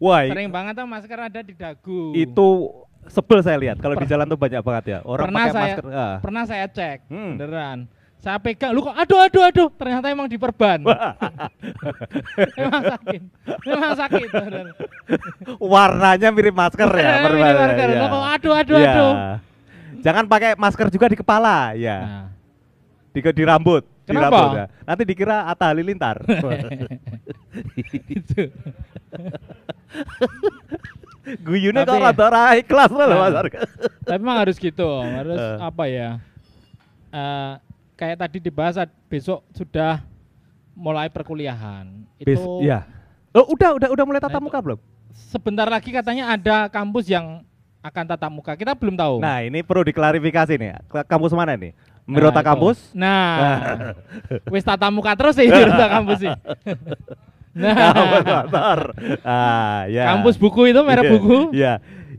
Wah, Sering banget tuh masker ada di dagu. itu sebel saya lihat kalau di jalan tuh banyak banget ya orang pernah pakai saya masker. ah. pernah saya cek Hmm. beneran. Saya pegang, lu kok aduh aduh aduh, ternyata emang diperban. memang sakit. Memang sakit. bener. Warnanya mirip masker ya. Mirip berbeda, masker. ya. Kok aduh, aduh, Ya. aduh. Jangan pakai masker juga di kepala, ya. Nah, Di, di rambut, di Kenapa? rambut. ya. Nanti dikira Atta Halilintar. itu. Guyune kok rada ora ikhlas loh Nah. Mas Arga. Tapi memang harus gitu, harus Eh. apa ya? eh, kayak tadi dibahas besok sudah mulai perkuliahan. Itu ya. Oh, udah udah udah mulai tatap Nah, muka belum? sebentar lagi katanya ada kampus yang akan tatap muka. Kita belum tahu. Nah, ini perlu diklarifikasi nih. Kampus mana nih? Mirota Nah, itu. kampus? Nah, wis tatap muka terus sih Mirota kampus sih. Nah, Kampus motor. Ah, ya. kampus buku itu merek Iya, buku. Iya.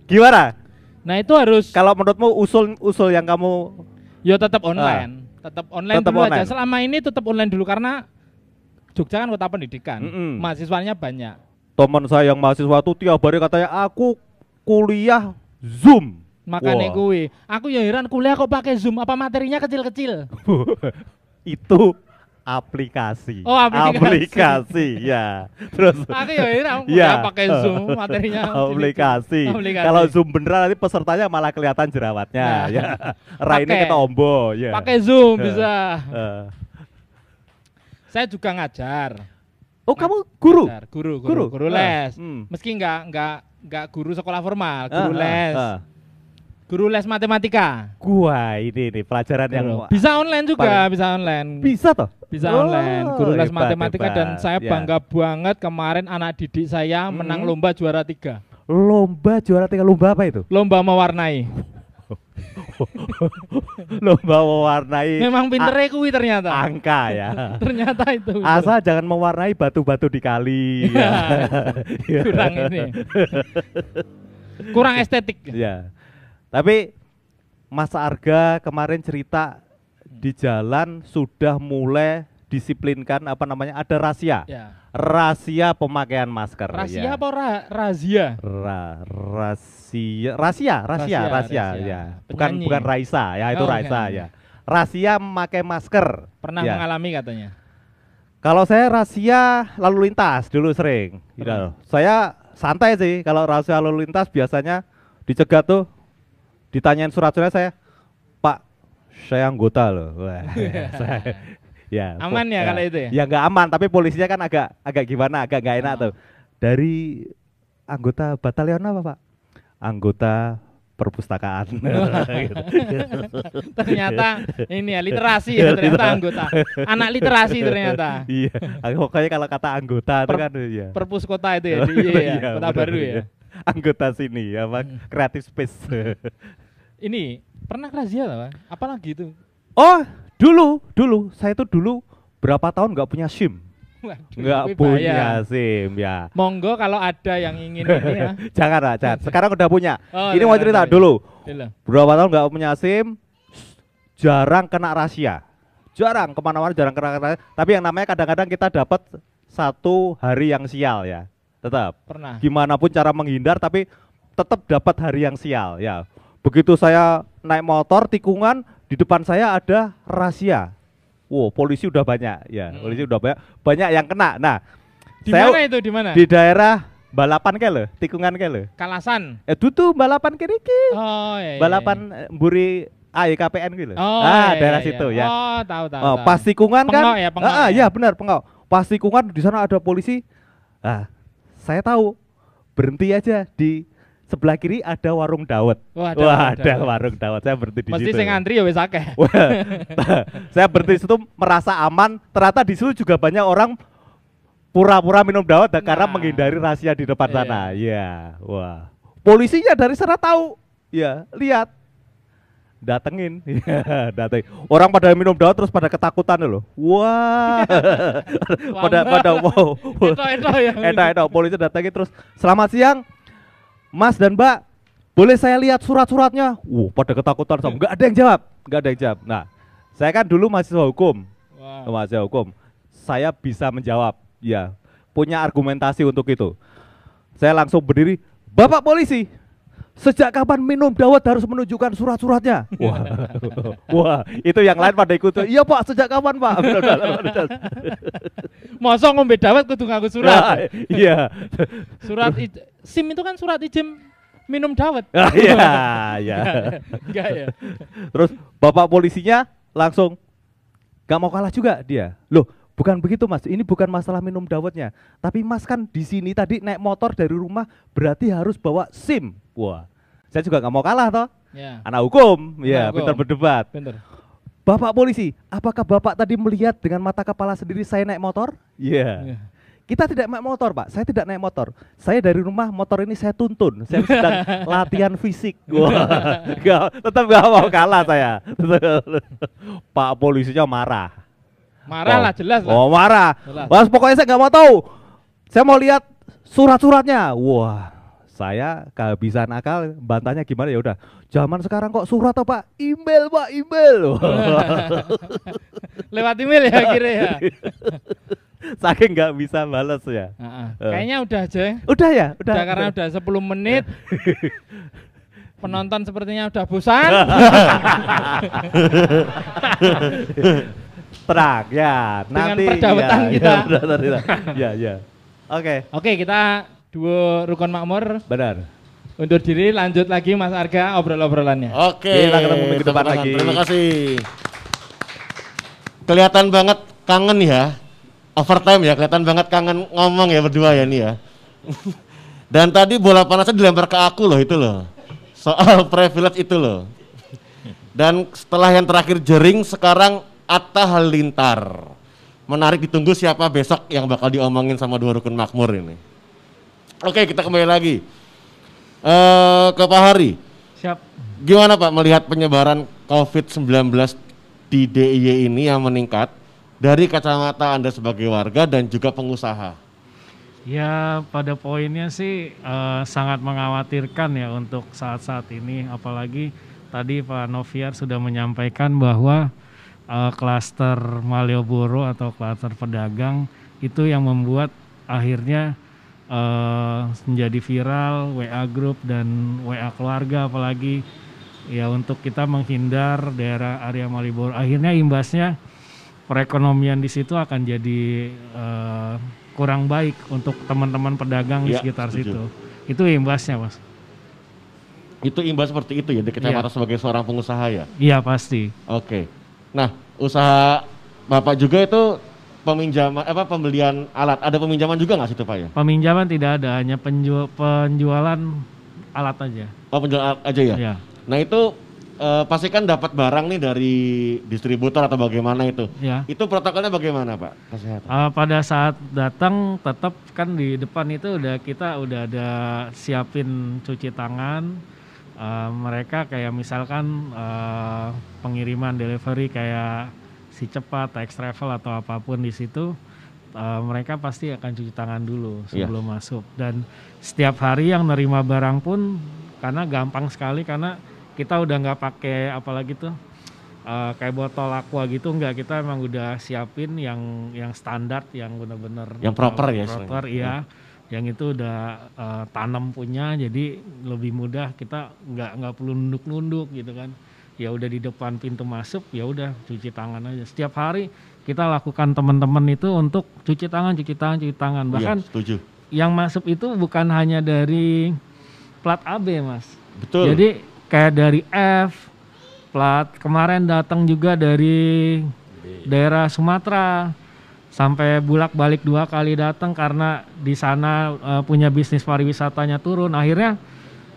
Gimana? Nah itu harus Kalau menurutmu usul usul yang kamu ya tetap online, tetap online Tetap dulu aja. online. Selama ini tetap online dulu karena Jogja kan kota pendidikan, Mm-mm. mahasiswanya banyak. teman saya yang mahasiswa tuh tiap hari katanya aku kuliah Zoom. Makanya Wah. kuwi, aku ya heran kuliah kok pakai Zoom, apa materinya kecil-kecil? Itu aplikasi. Oh, aplikasi. Aplikasi, ya. Terus aku ya Iya. kuliah pakai Zoom, materinya aplikasi. Aplikasi. Kalau Zoom beneran nanti pesertanya malah kelihatan jerawatnya, Nah. ya. Raine Pakai. ketombo, ya. pakai Zoom bisa. eh. Saya juga ngajar. Oh, kamu guru? Ngajar, guru, Guru? guru, guru, les. hmm. Meski nggak nggak nggak guru sekolah formal, guru ah, les, ah. Guru les matematika. Gua ini nih pelajaran yang Bisa online juga, paling- bisa online. bisa toh? Bisa Oh, online, guru les hebat, matematika dan hebat. saya Ya. bangga banget kemarin anak didik saya menang Mhm. lomba juara tiga. Lomba juara tiga lomba apa itu? Lomba mewarnai. lomba mewarnai Memang pinternya kuwi ternyata. angka ya. ternyata itu. Asal jangan mewarnai batu-batu di kali. ya. Kurang ini. Kurang estetik. Ya. Tapi Mas Arga kemarin cerita di jalan sudah mulai disiplinkan apa namanya ada rahasia. Ya. Rahasia pemakaian masker. Rahasia ya. apa ra- razia? Ra rahasia, rahasia, rahasia, Rahasia, ya. Bukan Penyanyi. bukan Raisa, ya itu Oh, Raisa bukan. ya. Rahasia memakai masker. Pernah Ya. mengalami katanya. Kalau saya rahasia lalu lintas dulu sering. Gitu. Saya santai sih kalau rahasia lalu lintas biasanya dicegat tuh ditanyain surat-suratnya saya, Pak, saya anggota loh. Wah, saya- ya, Aman po- ya kalau itu ya? Ya nggak aman, tapi polisinya kan agak agak gimana, agak nggak enak Ah. tuh. Dari anggota batalion apa Pak? Anggota perpustakaan. Gitu. ternyata ini ya literasi ya ternyata anggota. Anak literasi ternyata. iya, pokoknya kalau kata anggota itu Per- kan ya. Perpus kota itu ya, di, iya, ya, Iya, kota bener, baru ya. iya. Anggota sini apa creative space. Ini pernah razia lah, Pak? apalagi itu? oh, dulu, dulu saya tuh dulu berapa tahun nggak punya SIM. Nggak punya. SIM ya. Monggo kalau ada yang ingin ini ya. jangan lah, jangan. Sekarang udah punya. Oh, Ini mau cerita dulu. Dulu. Berapa tahun nggak punya SIM, jarang kena rahasia. Jarang ke mana-mana, jarang kena rahasia. Tapi yang namanya kadang-kadang kita dapat satu hari yang sial ya. Tetap. Pernah. Gimana pun cara menghindar, tapi tetap dapat hari yang sial ya. Begitu saya naik motor tikungan, di depan saya ada rahasia. wow polisi udah banyak ya, Hmm. polisi udah banyak, banyak yang kena. Nah, Di saya mana itu di mana? di daerah balapan ke lho, tikungan ke lho. Kalasan. Eh tutu balapan kiri ki. Oh iya. iya, Balapan eh, mburi AYKPN gitu. Oh, ah, iya, daerah iya, situ iya. ya. Oh, tahu tahu. Oh, tahu. pas tikungan kan? Pengok ya, pengok Ah, ah, ya. ya benar pengok. Pas tikungan di sana ada polisi. Ah, saya tahu. Berhenti aja di sebelah kiri ada warung dawet. Wah, ada Wah, warung ada dawet. warung dawet. Saya berhenti di Mesti situ. sing ngantri ya wis akeh. Saya berhenti di situ merasa aman. Ternyata di situ juga banyak orang pura-pura minum dawet dan karena Nah. menghindari rahasia di depan Iya. sana. Iya, wah. Polisinya dari sana tahu. Ya, lihat. Datengin, Iya, datengin. Orang pada minum dawet terus pada ketakutan loh. Wah, pada pada wow. Eto-eto ya. Edo, polisi datangin terus. Selamat siang, Mas dan Mbak. Boleh saya lihat surat-suratnya? Wuh, pada ketakutan sama. Nggak ada yang jawab, nggak ada yang jawab. Nah, saya kan dulu mahasiswa hukum, Wah. mahasiswa hukum. Saya bisa menjawab, ya, punya argumentasi untuk itu. Saya langsung berdiri, Bapak polisi, sejak kapan minum dawet harus menunjukkan surat-suratnya? Wah, wah, itu yang lain pada ikut. Iya Pak, sejak kapan Pak? Masa ngombe dawet kudu ngaku Nah, surat. Iya. Surat SIM itu kan surat izin minum dawet. Ah, Iya, iya. Enggak ya. Terus bapak polisinya langsung gak mau kalah juga dia. Loh, bukan begitu mas. Ini bukan masalah minum dawetnya. Tapi mas kan di sini tadi naik motor dari rumah berarti harus bawa SIM. Wah, saya juga gak mau kalah toh. Ya. Anak hukum, ya hukum. pintar berdebat. Bener. Bapak polisi, apakah bapak tadi melihat dengan mata kepala sendiri saya naik motor? Iya. Iya. Kita tidak naik motor, Pak. Saya tidak naik motor. Saya dari rumah motor ini saya tuntun. Saya sedang latihan fisik. Wah, nggak- tetap gak mau kalah saya. Pak polisinya marah. Marah Oh. lah jelas lah. Oh, marah. Jelas. Mas pokoknya saya nggak mau tahu. Saya mau lihat surat-suratnya. Wah, saya kehabisan akal. Bantahnya gimana ya udah. Zaman sekarang kok surat apa? Pak? Email, Pak, email. Lewat email ya kira ya. Saking nggak bisa balas ya. Eh. Kayaknya udah aja. Udah ya, udah. Udah karena udah 10 menit. Penonton sepertinya udah bosan. Terang ya. Dengan Nanti perdawetan ya, kita. Ya, benar. ya, ya. Oke, Oke, kita dua rukun makmur benar. undur diri lanjut lagi Mas Arga obrol-obrolannya. Oke. Kita ketemu minggu depan lagi. Terima kasih. Kelihatan banget kangen ya. Overtime ya, kelihatan banget kangen ngomong ya berdua ya nih ya. Dan tadi bola panasnya dilempar ke aku loh itu loh. Soal privilege itu loh. Dan setelah yang terakhir jering sekarang Atta Halilintar. Menarik ditunggu siapa besok yang bakal diomongin sama dua rukun makmur ini. Oke, kita kembali lagi. Eh ke Pak Hari. Siap. Gimana Pak melihat penyebaran COVID-19 di DIY ini yang meningkat dari kacamata Anda sebagai warga dan juga pengusaha? Ya pada poinnya sih eh, sangat mengkhawatirkan ya untuk saat-saat ini apalagi tadi Pak Noviar sudah menyampaikan bahwa eh, klaster Malioboro atau klaster pedagang itu yang membuat akhirnya eh, menjadi viral WA grup dan WA keluarga apalagi ya untuk kita menghindar daerah area Malioboro akhirnya imbasnya perekonomian di situ akan jadi eh, kurang baik untuk teman-teman pedagang di Ya, sekitar setuju. situ. Itu imbasnya, Mas. Itu imbas seperti itu ya di kacamata sebagai seorang pengusaha ya? Iya, pasti. Oke. Nah, usaha Bapak juga itu peminjaman apa pembelian alat. Ada peminjaman juga nggak situ Pak ya? Peminjaman tidak ada, hanya penju- penjualan alat aja. Oh, penjualan alat aja ya? Iya. Nah, itu eh, pasti kan dapat barang nih dari distributor atau bagaimana itu? Ya. Itu protokolnya bagaimana Pak? Kesehatan. Eh, pada saat datang tetap kan di depan itu udah kita udah ada siapin cuci tangan. Eh, mereka kayak misalkan eh, pengiriman delivery kayak si cepat, X travel atau apa pun di situ eh, mereka pasti akan cuci tangan dulu Iya. sebelum masuk. Dan setiap hari yang nerima barang pun karena gampang sekali karena kita udah nggak pakai apalagi tuh eh, kayak botol aqua gitu nggak. Kita emang udah siapin yang yang standar yang bener-bener Yang proper ya proper istilahnya. iya. Yang itu udah eh, tanam punya jadi lebih mudah. Kita nggak nggak perlu nunduk-nunduk gitu kan ya udah di depan pintu masuk ya udah cuci tangan aja. Setiap hari kita lakukan teman-teman itu untuk cuci tangan cuci tangan cuci tangan. Iya, bahkan setuju. yang masuk itu bukan hanya dari plat AB mas. Betul. jadi kayak dari F plat kemarin datang juga dari daerah Sumatera. Sampai bulak balik dua kali datang karena di sana eh, punya bisnis pariwisatanya turun. Akhirnya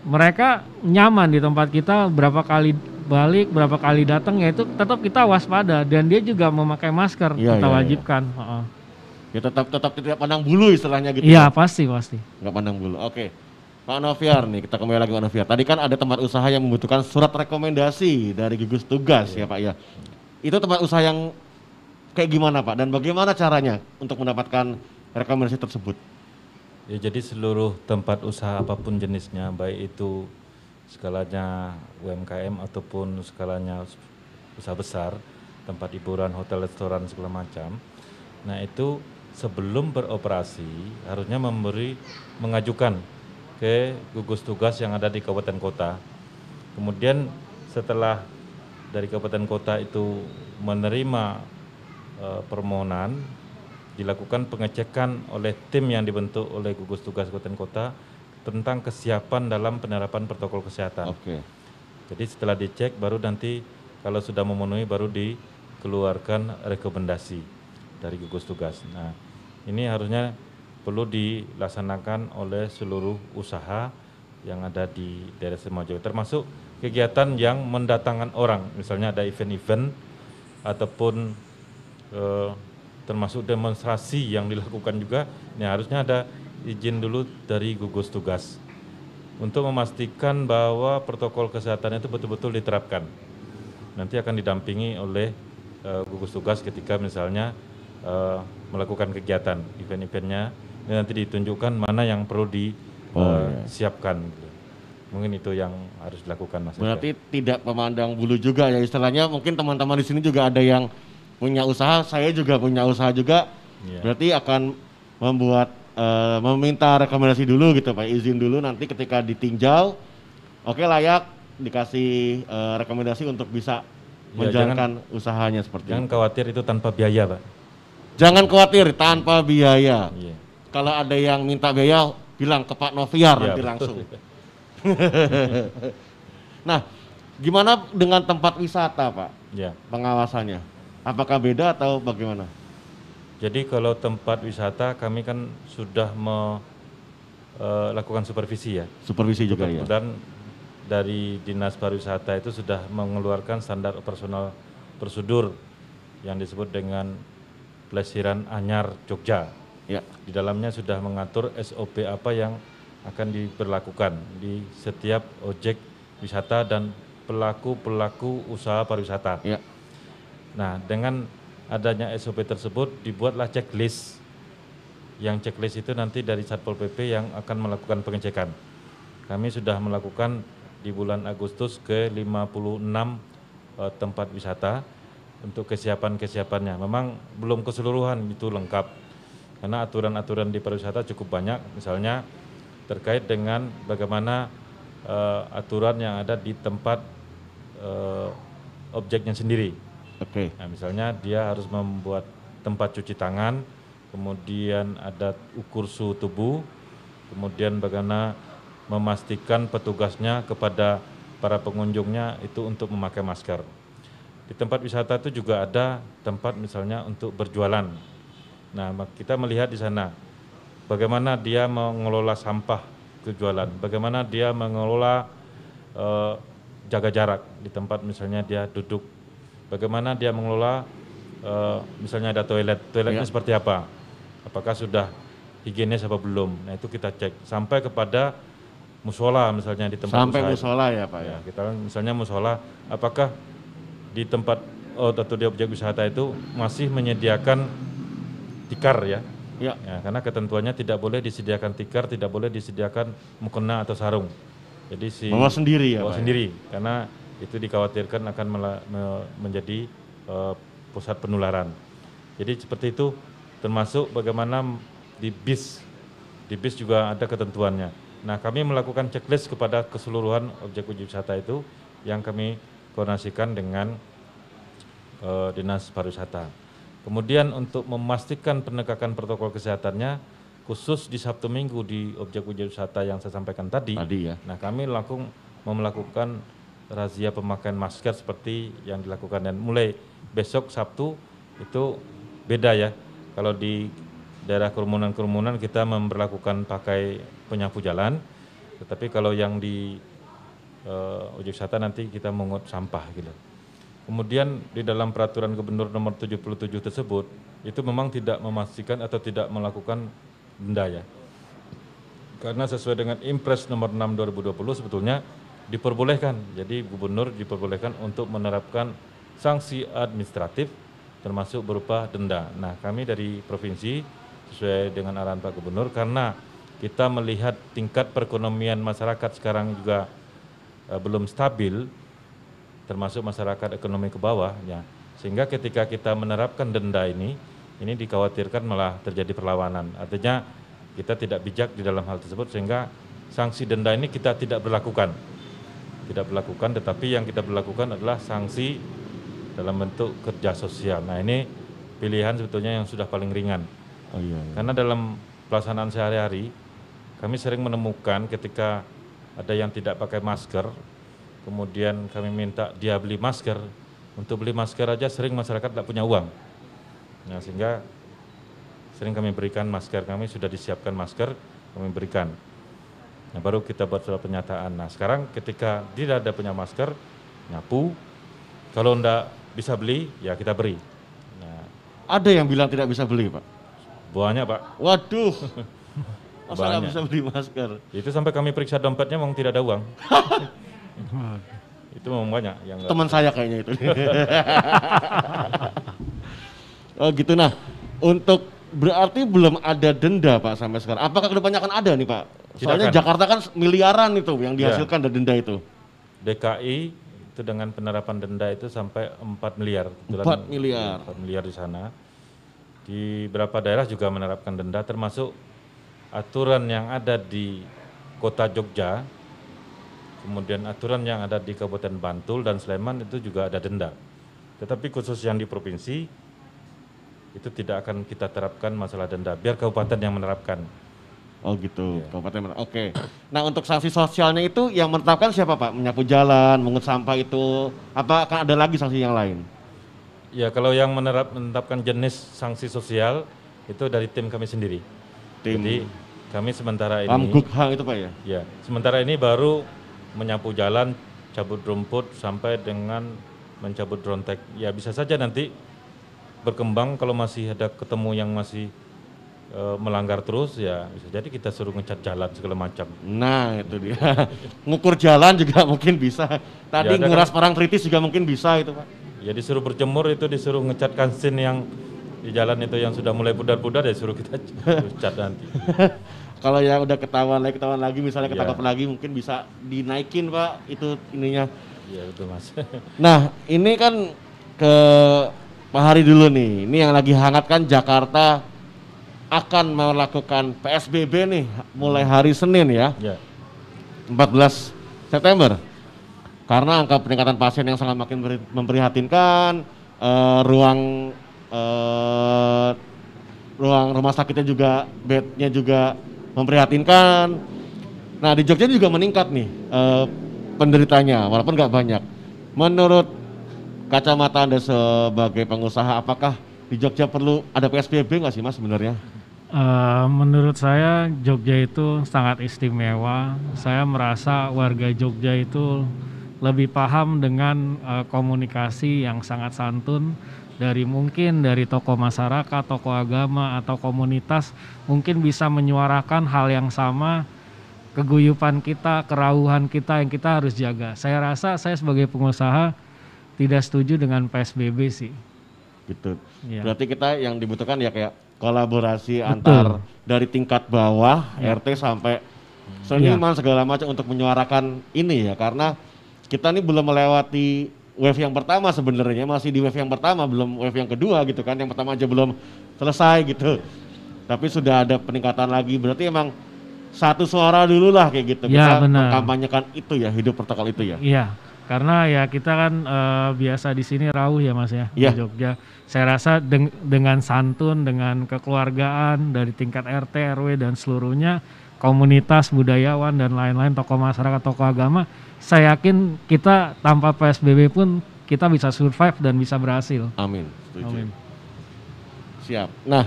mereka nyaman di tempat kita berapa kali balik berapa kali datang ya itu tetap kita waspada dan dia juga memakai masker Iya, kita iya. wajibkan Heeh. Ya tetap tetap tidak pandang bulu istilahnya gitu. iya ya. pasti pasti Nggak pandang bulu. Oke. Pak Noviar nih, kita kembali lagi Pak Noviar. Tadi kan ada tempat usaha yang membutuhkan surat rekomendasi dari gugus tugas ya Pak ya. Itu tempat usaha yang kayak gimana Pak? Dan bagaimana caranya untuk mendapatkan rekomendasi tersebut? Ya, jadi seluruh tempat usaha apa pun jenisnya, baik itu skalanya UMKM ataupun skalanya usaha besar, tempat hiburan, hotel, restoran segala macam. Nah, itu sebelum beroperasi harusnya memberi mengajukan ke gugus tugas yang ada di kabupaten kota. Kemudian setelah dari kabupaten kota itu menerima eh, permohonan dilakukan pengecekan oleh tim yang dibentuk oleh gugus tugas kabupaten kota tentang kesiapan dalam penerapan protokol kesehatan. Oke. Jadi setelah dicek baru nanti kalau sudah memenuhi baru dikeluarkan rekomendasi dari gugus tugas. Nah, ini harusnya perlu dilaksanakan oleh seluruh usaha yang ada di daerah Semajawa termasuk kegiatan yang mendatangkan orang, misalnya ada event-event ataupun eh, termasuk demonstrasi yang dilakukan juga, ini harusnya ada izin dulu dari gugus tugas untuk memastikan bahwa protokol kesehatan itu betul-betul diterapkan. Nanti akan didampingi oleh eh, gugus tugas ketika misalnya eh, melakukan kegiatan event-eventnya, nanti ditunjukkan mana yang perlu Oh, iya. disiapkan. Mungkin itu yang harus dilakukan, Mas. Berarti tidak memandang bulu juga ya istilahnya mungkin teman-teman di sini juga ada yang punya usaha, saya juga punya usaha juga. Iya. Berarti akan membuat eh, meminta rekomendasi dulu gitu Pak, izin dulu nanti ketika ditinjau oke layak dikasih eh, rekomendasi untuk bisa Ya, menjalankan usahanya seperti Jangan itu. khawatir itu tanpa biaya, Pak. Jangan khawatir tanpa biaya. Iya. Kalau ada yang minta biaya bilang ke Pak Noviar Iya, nanti betul. langsung. nah, gimana dengan tempat wisata, Pak? Ya. Pengawasannya. Apakah beda atau bagaimana? Jadi kalau tempat wisata kami kan sudah melakukan supervisi ya. Supervisi juga ya. Dan dari Dinas Pariwisata itu sudah mengeluarkan standar operasional prosedur yang disebut dengan Plesiran Anyar Jogja. Ya. Di dalamnya sudah mengatur SOP apa yang akan diberlakukan di setiap objek wisata dan pelaku-pelaku usaha pariwisata. Ya. Nah, dengan adanya SOP tersebut dibuatlah checklist. Yang checklist itu nanti dari Satpol PP yang akan melakukan pengecekan. Kami sudah melakukan di bulan Agustus ke 56 eh, tempat wisata untuk kesiapan-kesiapannya. Memang belum keseluruhan itu lengkap. Karena aturan-aturan di pariwisata cukup banyak, misalnya terkait dengan bagaimana eh, aturan yang ada di tempat eh, objeknya sendiri. Oke. Nah, misalnya dia harus membuat tempat cuci tangan, kemudian ada ukur suhu tubuh, kemudian bagaimana memastikan petugasnya kepada para pengunjungnya itu untuk memakai masker. Di tempat wisata itu juga ada tempat misalnya untuk berjualan. Nah, kita melihat di sana bagaimana dia mengelola sampah kejualan, bagaimana dia mengelola eh, jaga jarak di tempat misalnya dia duduk, bagaimana dia mengelola eh, misalnya ada toilet, toiletnya Ya. seperti apa, apakah sudah higienis apa belum. Nah itu kita cek sampai kepada musola misalnya di tempat Sampai usaha musola ya, Pak ya. kita misalnya musola, apakah di tempat oh, atau di objek wisata itu masih menyediakan tikar ya? Ya. karena ketentuannya tidak boleh disediakan tikar, tidak boleh disediakan mukena atau sarung. Jadi si Bawa sendiri ya, bawa Pak ya? sendiri karena itu dikhawatirkan akan menjadi eh, pusat penularan. Jadi seperti itu termasuk bagaimana di bis di bis juga ada ketentuannya. Nah kami melakukan checklist kepada keseluruhan objek uji wisata itu yang kami koordinasikan dengan eh, dinas pariwisata. Kemudian untuk memastikan penegakan protokol kesehatannya, khusus di Sabtu Minggu di objek-objek wisata yang saya sampaikan tadi. Tadi ya. Nah kami langsung melakukan razia pemakaian masker seperti yang dilakukan dan mulai besok Sabtu itu beda ya. Kalau di daerah kerumunan-kerumunan kita memperlakukan pakai penyapu jalan, tetapi kalau yang di uh, objek wisata nanti kita mengut sampah gitu. Kemudian di dalam peraturan gubernur nomor 77 tersebut itu memang tidak memastikan atau tidak melakukan denda ya. Karena sesuai dengan Impres nomor 6 2020 sebetulnya diperbolehkan. Jadi gubernur diperbolehkan untuk menerapkan sanksi administratif termasuk berupa denda. Nah, kami dari provinsi sesuai dengan arahan Pak Gubernur karena kita melihat tingkat perekonomian masyarakat sekarang juga uh, belum stabil termasuk masyarakat ekonomi ke bawah ya. Sehingga ketika kita menerapkan denda ini ini dikhawatirkan malah terjadi perlawanan. Artinya kita tidak bijak di dalam hal tersebut sehingga sanksi denda ini kita tidak berlakukan. Tidak berlakukan tetapi yang kita berlakukan adalah sanksi dalam bentuk kerja sosial. Nah, ini pilihan sebetulnya yang sudah paling ringan. Oh iya. iya. Karena dalam pelaksanaan sehari-hari kami sering menemukan ketika ada yang tidak pakai masker kemudian kami minta dia beli masker. Untuk beli masker aja sering masyarakat tidak punya uang. Nah, sehingga sering kami berikan masker kami sudah disiapkan masker kami berikan. Nah, baru kita buat surat pernyataan. Nah, sekarang ketika tidak ada punya masker, nyapu. Kalau tidak bisa beli, ya kita beri. Nah, Ada yang bilang tidak bisa beli, Pak. Banyak, Pak. Waduh. Masa bisa beli masker? Itu sampai kami periksa dompetnya memang tidak ada uang. itu memang banyak yang Teman saya kayaknya itu. oh gitu nah. Untuk berarti belum ada denda Pak sampai sekarang. Apakah ke depannya akan ada nih Pak? Soalnya. Jakarta kan miliaran itu yang Ya. dihasilkan dari denda itu. DKI itu dengan penerapan denda itu sampai 4 miliar. Kebetulan 4 miliar. 4 miliar di sana. Di beberapa daerah juga menerapkan denda termasuk aturan yang ada di kota Jogja, kemudian aturan yang ada di Kabupaten Bantul dan Sleman itu juga ada denda. Tetapi khusus yang di provinsi itu tidak akan kita terapkan masalah denda, biar kabupaten yang menerapkan. Oh gitu, Iya. Kabupaten Merak. Oke. Nah untuk sanksi sosialnya itu yang menetapkan siapa Pak? Menyapu jalan, mengut sampah itu, apa akan ada lagi sanksi yang lain? Ya kalau yang menerap, menetapkan jenis sanksi sosial itu dari tim kami sendiri. Tim Jadi kami sementara ini Ramgukhang itu Pak ya? ya sementara ini baru menyapu jalan, cabut rumput sampai dengan mencabut drontek. Ya bisa saja nanti berkembang kalau masih ada ketemu yang masih eh, melanggar terus ya bisa jadi kita suruh ngecat jalan segala macam. Nah itu dia. Ngukur jalan juga mungkin bisa. Tadi Ya, nguras kan- orang kritis juga mungkin bisa itu Pak. Ya disuruh berjemur itu disuruh ngecat kansin yang di jalan itu yang sudah mulai pudar-pudar ya suruh kita cat nanti. Kalau yang udah ketahuan lagi, ketahuan lagi, misalnya Iya. ketangkap lagi mungkin bisa dinaikin Pak itu ininya. Iya betul mas. Nah ini kan ke Pak Hari dulu nih. Ini yang lagi hangat kan Jakarta akan melakukan PSBB nih mulai hari Senin ya. ya. 14 September. Karena angka peningkatan pasien yang sangat makin memprihatinkan, eh, ruang eh, ruang rumah sakitnya juga bednya juga memprihatinkan. Nah di Jogja juga meningkat nih eh, penderitanya, walaupun nggak banyak. Menurut kacamata anda sebagai pengusaha, apakah di Jogja perlu ada PSBB nggak sih mas sebenarnya? Eh, menurut saya Jogja itu sangat istimewa. Saya merasa warga Jogja itu lebih paham dengan eh, komunikasi yang sangat santun dari mungkin dari tokoh masyarakat, tokoh agama atau komunitas mungkin bisa menyuarakan hal yang sama keguyupan kita, kerauhan kita yang kita harus jaga. Saya rasa saya sebagai pengusaha tidak setuju dengan PSBB sih. gitu. Iya. Berarti kita yang dibutuhkan ya kayak kolaborasi antar dari tingkat bawah Ya. RT sampai seniman segala macam untuk menyuarakan ini ya. Karena kita ini belum melewati wave yang pertama sebenarnya. Masih di wave yang pertama belum wave yang kedua gitu kan. Yang pertama aja belum selesai gitu. Tapi sudah ada peningkatan lagi. Berarti emang satu suara dulu lah kayak gitu. Ya, kita benar. mengkampanyekan itu ya hidup protokol itu ya. Iya, Karena ya kita kan eh, biasa di sini rauh ya Mas ya Iya. di Jogja. Saya rasa deng- dengan santun, dengan kekeluargaan dari tingkat RT, RW dan seluruhnya komunitas budayawan dan lain-lain tokoh masyarakat, tokoh agama, saya yakin kita tanpa PSBB pun kita bisa survive dan bisa berhasil. Amin. Setuju. Amin. Siap. Nah,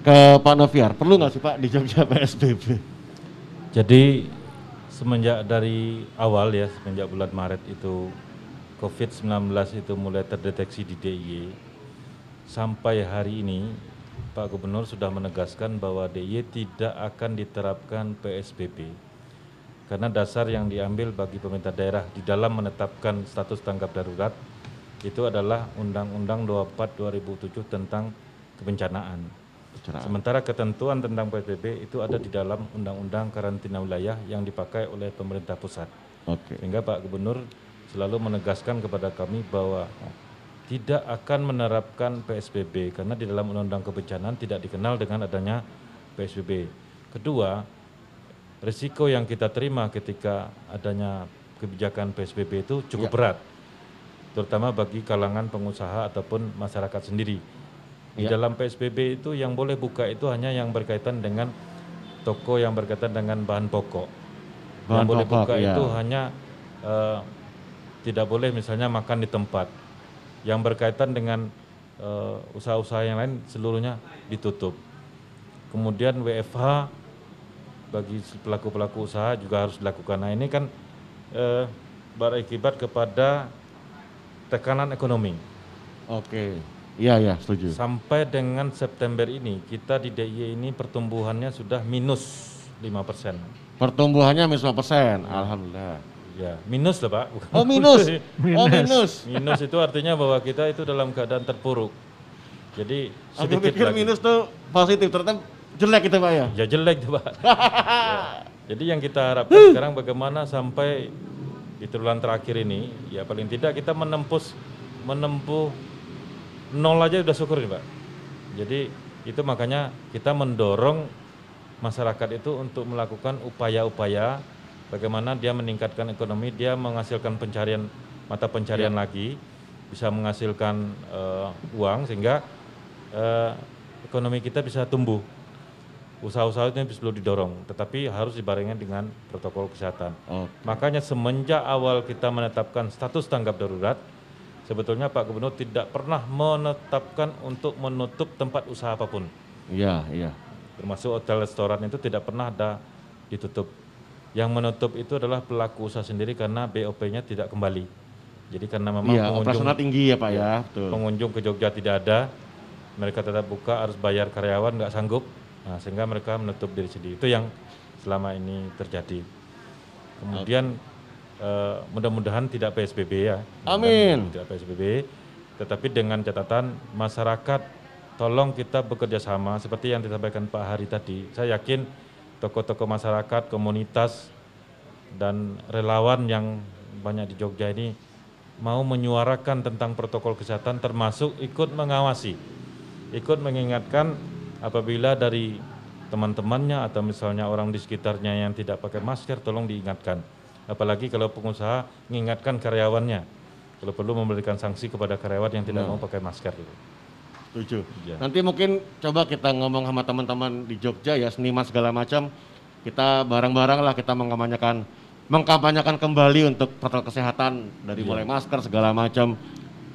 ke Pak Noviar, perlu nggak sih Pak di Jogja PSBB? Jadi semenjak dari awal ya, semenjak bulan Maret itu COVID-19 itu mulai terdeteksi di DIY, sampai hari ini Pak Gubernur sudah menegaskan bahwa DIY tidak akan diterapkan PSBB. Karena dasar yang diambil bagi pemerintah daerah di dalam menetapkan status tanggap darurat itu adalah Undang-Undang 24 2007 tentang kebencanaan. Sementara ketentuan tentang PSBB itu ada di dalam Undang-Undang Karantina Wilayah yang dipakai oleh pemerintah pusat. Oke. Sehingga Pak Gubernur selalu menegaskan kepada kami bahwa tidak akan menerapkan PSBB karena di dalam Undang-Undang Kebencanaan tidak dikenal dengan adanya PSBB. Kedua, risiko yang kita terima ketika adanya kebijakan PSBB itu cukup Ya. berat, terutama bagi kalangan pengusaha ataupun masyarakat sendiri. Di Ya. dalam PSBB itu yang boleh buka itu hanya yang berkaitan dengan toko yang berkaitan dengan bahan pokok. Bahan yang boleh pokok, buka ya. itu hanya eh, tidak boleh misalnya makan di tempat. Yang berkaitan dengan eh, usaha-usaha yang lain seluruhnya ditutup. Kemudian WFH bagi pelaku-pelaku usaha juga harus dilakukan. Nah ini kan eh, berakibat kepada tekanan ekonomi. Oke. Iya, iya, setuju. Sampai dengan September ini kita di DIY ini pertumbuhannya sudah minus 5%. Pertumbuhannya minus 5%. Alhamdulillah. Ya, minus loh Pak. Bukan Oh, minus. plus. Oh, minus. Minus itu artinya bahwa kita itu dalam keadaan terpuruk. Jadi Aku sedikit pikir lagi. minus tuh positif, ternyata jelek itu Pak ya. Ya jelek tuh Pak. Ya. Jadi yang kita harapkan sekarang bagaimana sampai di triwulan terakhir ini, ya paling tidak kita menembus menempuh nol aja udah syukur nih Pak. Jadi itu makanya kita mendorong masyarakat itu untuk melakukan upaya-upaya bagaimana dia meningkatkan ekonomi, dia menghasilkan pencarian mata pencarian lagi, bisa menghasilkan eh, uang sehingga eh, ekonomi kita bisa tumbuh. Usaha-usaha itu perlu didorong, tetapi harus dibarengi dengan protokol kesehatan. Oke. Makanya semenjak awal kita menetapkan status tanggap darurat, sebetulnya Pak Gubernur tidak pernah menetapkan untuk menutup tempat usaha apa pun. Iya, iya. Termasuk hotel restoran itu tidak pernah ada ditutup. Yang menutup itu adalah pelaku usaha sendiri karena BOP-nya tidak kembali. Jadi karena memang Iya, operasional tinggi ya Pak ya. Betul. pengunjung ke Jogja tidak ada, mereka tetap buka harus bayar karyawan nggak sanggup, nah, sehingga mereka menutup diri sendiri. Itu yang selama ini terjadi. Kemudian eh, mudah-mudahan tidak PSBB ya. Amin. Tidak PSBB, tetapi dengan catatan masyarakat tolong kita bekerja sama seperti yang disampaikan Pak Hari tadi. Saya yakin tokoh-tokoh masyarakat, komunitas dan relawan yang banyak di Jogja ini mau menyuarakan tentang protokol kesehatan termasuk ikut mengawasi, ikut mengingatkan apabila dari teman-temannya atau misalnya orang di sekitarnya yang tidak pakai masker tolong diingatkan. Apalagi kalau pengusaha mengingatkan karyawannya, kalau perlu memberikan sanksi kepada karyawan yang tidak Nah. mau pakai masker. Setuju. Ya. Nanti mungkin coba kita ngomong sama teman-teman di Jogja ya, seniman segala macam. Kita bareng-bareng lah kita mengkampanyekan mengkampanyekan kembali untuk protokol kesehatan dari Iya. mulai masker segala macam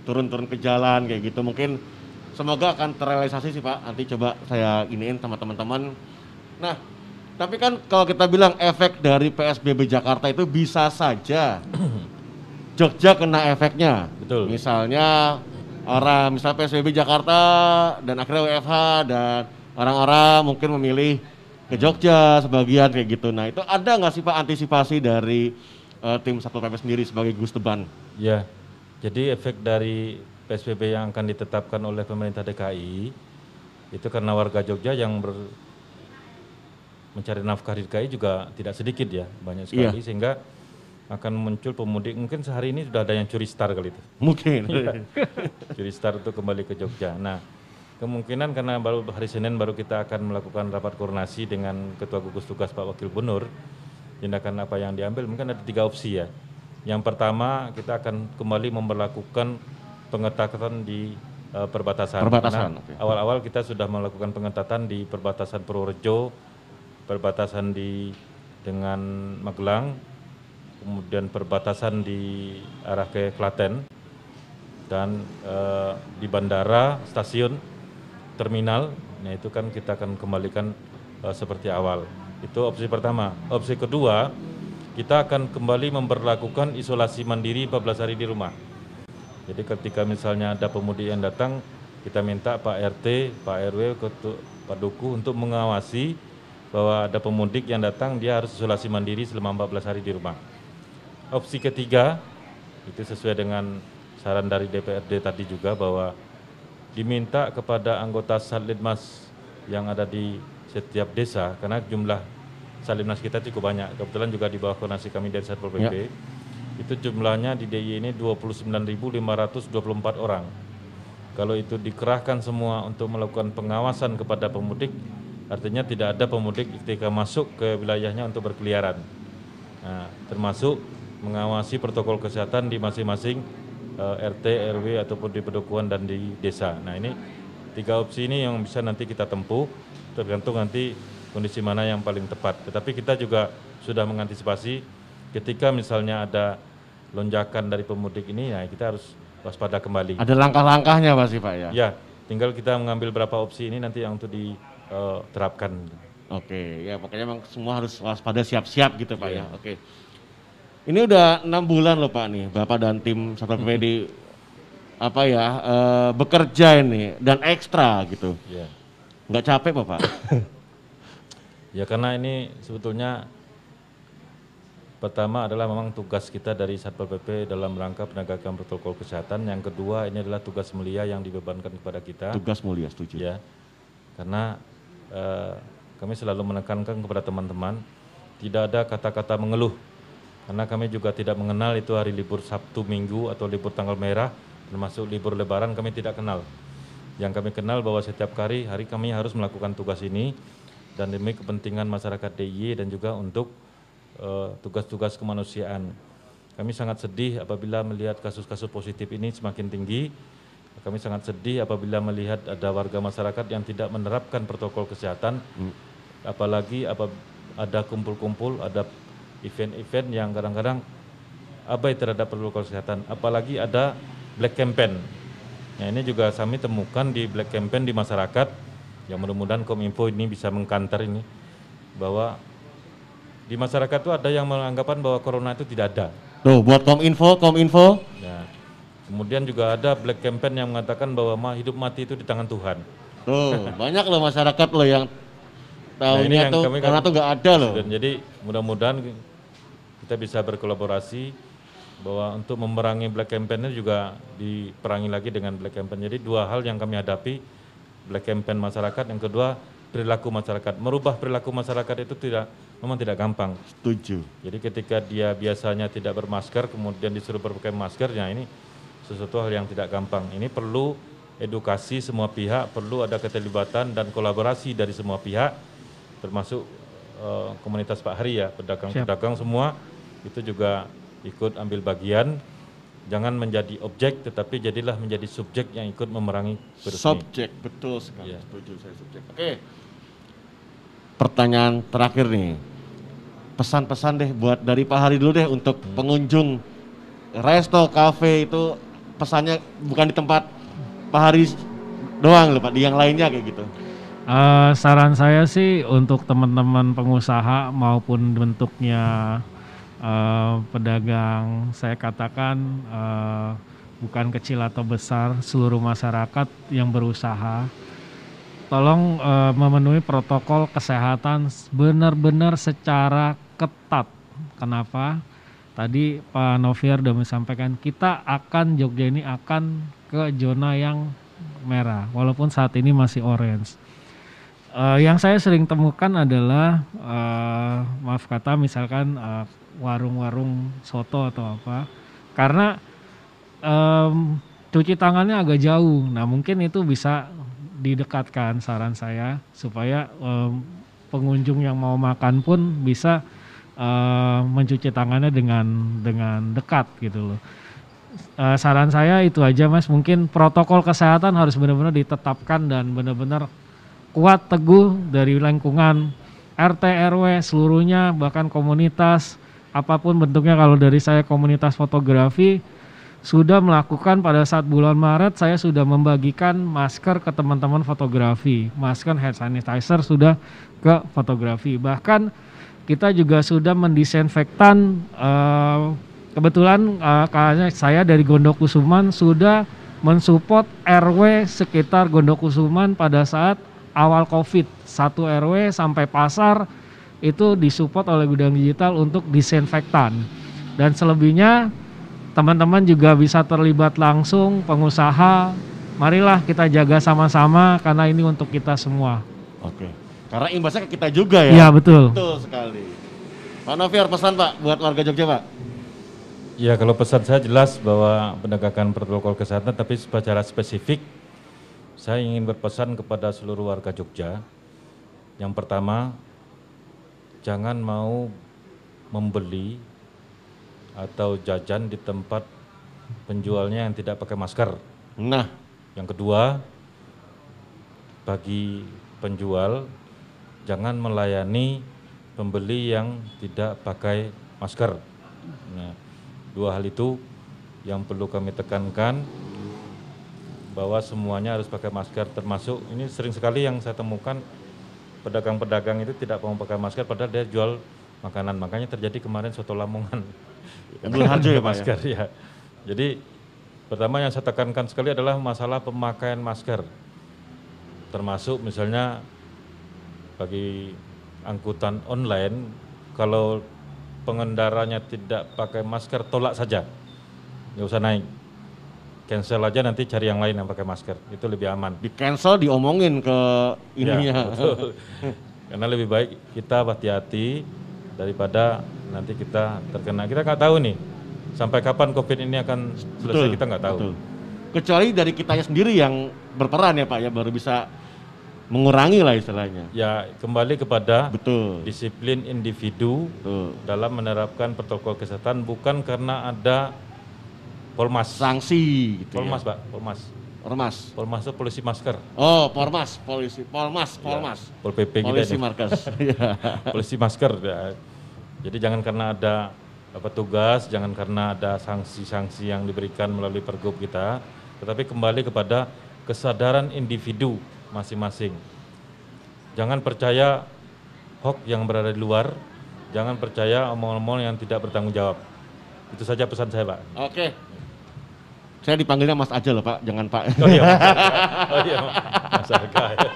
turun-turun ke jalan kayak gitu. Mungkin semoga akan terrealisasi sih Pak. Nanti coba saya iniin sama teman-teman. Nah, tapi kan kalau kita bilang efek dari PSBB Jakarta itu bisa saja Jogja kena efeknya. Betul. Misalnya orang misal PSBB Jakarta dan akhirnya WFH dan orang-orang mungkin memilih ke Jogja sebagian kayak gitu. Nah itu ada nggak sih Pak antisipasi dari eh, tim Satpol PP sendiri sebagai Gus Teban? Ya, jadi efek dari PSBB yang akan ditetapkan oleh pemerintah DKI itu karena warga Jogja yang ber- mencari nafkah di DKI juga tidak sedikit ya, banyak sekali Iya. sehingga akan muncul pemudik mungkin sehari ini sudah ada yang curi star kali itu. Mungkin. curi star itu kembali ke Jogja. Nah, kemungkinan karena baru hari Senin baru kita akan melakukan rapat koordinasi dengan Ketua Gugus Tugas Pak Wakil Gubernur, tindakan apa yang diambil mungkin ada tiga opsi ya. Yang pertama kita akan kembali memperlakukan pengetatan di uh, perbatasan. Perbatasan. Awal-awal kita sudah melakukan pengetatan di perbatasan Purworejo, perbatasan di dengan Magelang, kemudian perbatasan di arah ke Klaten dan eh, di bandara, stasiun, terminal. Nah itu kan kita akan kembalikan eh, seperti awal. Itu opsi pertama. Opsi kedua, kita akan kembali memperlakukan isolasi mandiri 14 hari di rumah. Jadi ketika misalnya ada pemudik yang datang, kita minta Pak RT, Pak RW, Pak Duku untuk mengawasi bahwa ada pemudik yang datang, dia harus isolasi mandiri selama 14 hari di rumah. Opsi ketiga, itu sesuai dengan saran dari DPRD tadi juga bahwa diminta kepada anggota Satlinmas yang ada di setiap desa, karena jumlah Satlinmas kita cukup banyak, kebetulan juga di bawah koordinasi kami dari Satpol PP, Ya. itu jumlahnya di DIY ini 29.524 orang. Kalau itu dikerahkan semua untuk melakukan pengawasan kepada pemudik, artinya tidak ada pemudik ketika masuk ke wilayahnya untuk berkeliaran. Nah, termasuk mengawasi protokol kesehatan di masing-masing eh, RT, RW ataupun di pedukuhan dan di desa. Nah, ini tiga opsi ini yang bisa nanti kita tempuh, tergantung nanti kondisi mana yang paling tepat. Tetapi kita juga sudah mengantisipasi ketika misalnya ada lonjakan dari pemudik ini, ya kita harus waspada kembali. Ada langkah-langkahnya pasti Pak ya? Ya, tinggal kita mengambil berapa opsi ini nanti yang untuk diterapkan. Oke, ya pokoknya memang semua harus waspada siap-siap gitu Pak Iya. ya. Oke. Ini udah enam bulan loh Pak nih, Bapak dan tim Satpol PP di apa ya eh, bekerja ini dan ekstra gitu. Ya. Nggak capek Bapak? Ya karena ini sebetulnya pertama adalah memang tugas kita dari Satpol PP dalam rangka penegakan protokol kesehatan. Yang kedua ini adalah tugas mulia yang dibebankan kepada kita. Tugas mulia setuju. Ya, karena eh, kami selalu menekankan kepada teman-teman tidak ada kata-kata mengeluh. Karena kami juga tidak mengenal itu hari libur Sabtu, Minggu atau libur tanggal merah, termasuk libur Lebaran kami tidak kenal. Yang kami kenal bahwa setiap hari hari kami harus melakukan tugas ini dan demi kepentingan masyarakat DIY dan juga untuk eh, tugas-tugas kemanusiaan. Kami sangat sedih apabila melihat kasus-kasus positif ini semakin tinggi. Kami sangat sedih apabila melihat ada warga masyarakat yang tidak menerapkan protokol kesehatan, apalagi apa ada kumpul-kumpul, ada event-event yang kadang-kadang abai terhadap protokol kesehatan, apalagi ada black campaign. Nah ini juga kami temukan di black campaign di masyarakat, yang mudah-mudahan Kominfo ini bisa mengkantar ini, bahwa di masyarakat itu ada yang menganggapan bahwa corona itu tidak ada. Tuh buat Kominfo, Kominfo. Ya. Kemudian juga ada black campaign yang mengatakan bahwa hidup mati itu di tangan Tuhan. Tuh banyak loh masyarakat loh yang Nah, ini tahunya yang tuh kami kan- karena tuh nggak ada loh. Dan jadi mudah-mudahan kita bisa berkolaborasi bahwa untuk memerangi black campaign ini juga diperangi lagi dengan black campaign. Jadi dua hal yang kami hadapi, black campaign masyarakat, yang kedua perilaku masyarakat. Merubah perilaku masyarakat itu tidak memang tidak gampang. Setuju. Jadi ketika dia biasanya tidak bermasker, kemudian disuruh berpakai masker, ya ini sesuatu hal yang tidak gampang. Ini perlu edukasi semua pihak, perlu ada keterlibatan dan kolaborasi dari semua pihak, termasuk eh, komunitas Pak Hari ya, pedagang-pedagang semua itu juga ikut ambil bagian. Jangan menjadi objek, tetapi jadilah menjadi subjek yang ikut memerangi virus ini. Subjek, betul sekali. Iya. Setuju saya subjek. Oke. Pertanyaan terakhir nih. Pesan-pesan deh buat dari Pak Hari dulu deh untuk Hmm. pengunjung resto, cafe itu pesannya bukan di tempat Pak Hari doang loh Pak, di yang lainnya kayak gitu. Eh, saran saya sih untuk teman-teman pengusaha maupun bentuknya eh, pedagang, saya katakan eh, bukan kecil atau besar, seluruh masyarakat yang berusaha, tolong eh, memenuhi protokol kesehatan benar-benar secara ketat. Kenapa? Tadi Pak Noviar sudah menyampaikan kita akan Jogja ini akan ke zona yang merah, walaupun saat ini masih orange. Eh, yang saya sering temukan adalah eh, maaf kata misalkan eh, warung-warung soto atau apa karena em, cuci tangannya agak jauh nah mungkin itu bisa didekatkan saran saya supaya em, pengunjung yang mau makan pun bisa eh, mencuci tangannya dengan dengan dekat gitu loh. Eh, saran saya itu aja mas, mungkin protokol kesehatan harus benar-benar ditetapkan dan benar-benar kuat teguh dari lingkungan. RT RW seluruhnya bahkan komunitas apa pun bentuknya. Kalau dari saya komunitas fotografi sudah melakukan pada saat bulan Maret saya sudah membagikan masker ke teman-teman fotografi. Masker hand sanitizer sudah ke fotografi. Bahkan kita juga sudah mendisinfektan eh, kebetulan karena saya dari Gondokusuman sudah mensupport RW sekitar Gondokusuman pada saat awal COVID. Satu RW sampai pasar itu disupport oleh gudang digital untuk disinfektan. Dan selebihnya teman-teman juga bisa terlibat langsung pengusaha. Marilah kita jaga sama-sama karena ini untuk kita semua. Oke. Karena imbasnya ke kita juga ya. Iya, betul. Betul sekali. Pak Noviar pesan Pak buat warga Jogja Pak. Ya kalau pesan saya jelas bahwa penegakan protokol kesehatan tapi secara spesifik saya ingin berpesan kepada seluruh warga Jogja. Yang pertama, jangan mau membeli atau jajan di tempat penjualnya yang tidak pakai masker. Nah, yang kedua, bagi penjual jangan melayani pembeli yang tidak pakai masker. Nah, dua hal itu yang perlu kami tekankan bahwa semuanya harus pakai masker termasuk ini sering sekali yang saya temukan pedagang-pedagang itu tidak mau pakai masker padahal dia jual makanan makanya terjadi kemarin soto lamongan Ambil harjo ya, ya? masker ya jadi pertama yang saya tekankan sekali adalah masalah pemakaian masker termasuk misalnya bagi angkutan online kalau pengendaranya tidak pakai masker tolak saja nggak usah naik cancel aja nanti cari yang lain yang pakai masker itu lebih aman di cancel diomongin ke ininya. Ya, betul. karena lebih baik kita hati-hati daripada nanti kita terkena kita nggak tahu nih sampai kapan covid ini akan selesai Betul, kita nggak tahu betul. Kecuali dari kitanya sendiri yang berperan ya Pak ya baru bisa mengurangi lah istilahnya. ya kembali kepada Betul. disiplin individu Betul. dalam menerapkan protokol kesehatan bukan karena ada polmas Sanksi gitu polmas ya. pak polmas Ormas. polmas itu polisi masker Oh, Pormas, polisi, Polmas, Ya, Polmas. pol pp Polisi ini. markas. Polisi masker ya. jadi jangan karena ada petugas jangan karena ada sanksi-sanksi yang diberikan melalui pergub kita tetapi kembali kepada kesadaran individu masing-masing jangan percaya hoax yang berada di luar jangan percaya omong-omong yang tidak bertanggung jawab itu saja pesan saya pak Oke. Saya dipanggilnya Mas aja loh Pak, jangan Pak. oh iya Mas oh iya Mas Arga, ya.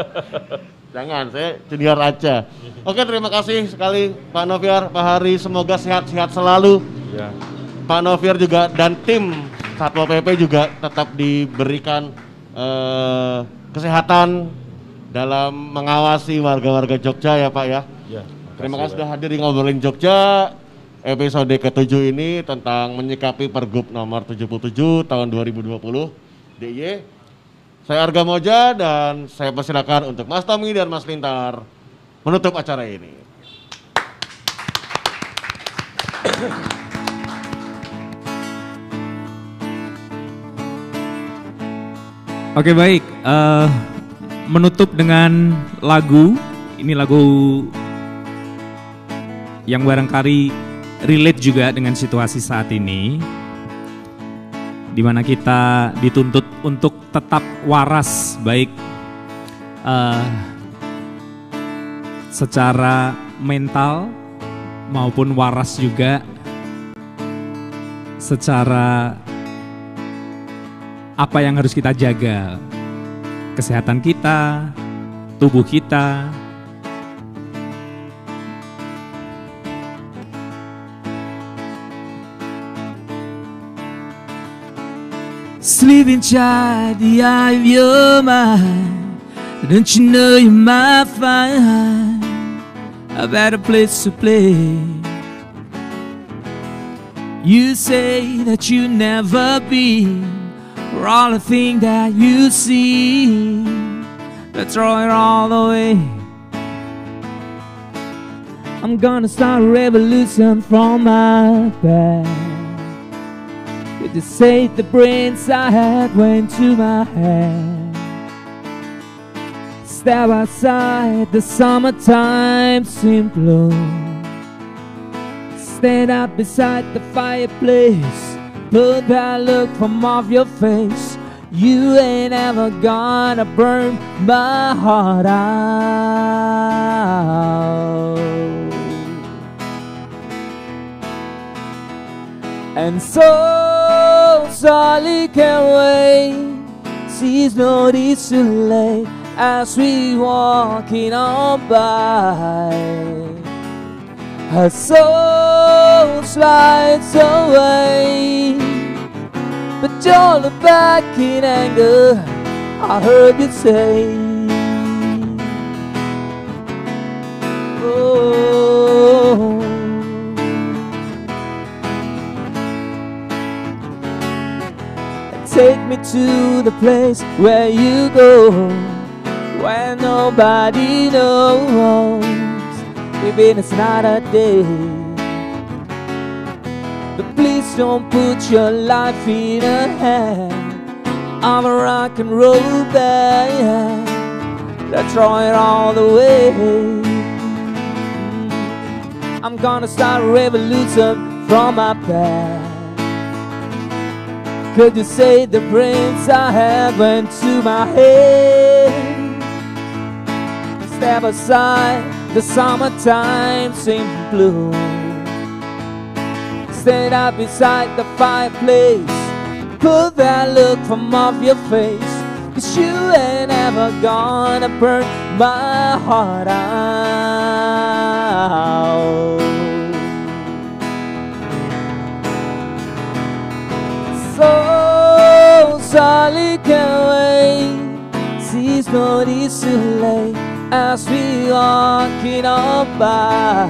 Jangan, saya junior aja. Oke, terima kasih sekali Pak Noviar, Pak Hari. Semoga sehat-sehat selalu. ya Pak Noviar juga dan tim Satpol PP juga tetap diberikan eh, kesehatan dalam mengawasi warga-warga Jogja ya Pak ya. ya Terima kasih sudah hadir di ngobrolin Jogja episode ke-7 ini tentang menyikapi Pergub nomor 77 tahun 2020 DIY. Saya Arga Moja dan saya persilakan untuk Mas Tommy dan Mas Lintar menutup acara ini. Oke baik, eh, menutup dengan lagu. Ini lagu yang barangkali relate juga dengan situasi saat ini, di mana kita dituntut untuk tetap waras, baik eh, secara mental maupun waras juga secara apa yang harus kita jaga. Kesehatan kita, tubuh kita. Sleep inside the eye of your mind. Don't you know you might find a better place to play? You say that you never be for all the things that you see. But throw it all away. I'm gonna start a revolution from my back. Could the say the brains I had went to my head? Step outside, the summertime seemed bloom. Stand up beside the fireplace, put that look from off your face. You ain't ever gonna burn my heart out. And so Sally can wait, sees no it's too late as we walking on by. Her soul slides away, but you're look back in anger. I heard you say, Oh. Take me to the place where you go Where nobody knows Even it's not a day. But please don't put your life in a hand. Of a rock and roll band. Let's throw it all the way. Mm. I'm gonna start a revolution from my past. Could you say the brains I have went to my head? Step aside, the summertime seemed blue. Stand up beside the fireplace, put that look from off your face. Cause you ain't ever gonna burn my heart out. So Sally can wait Sees not it's too late As we walking on by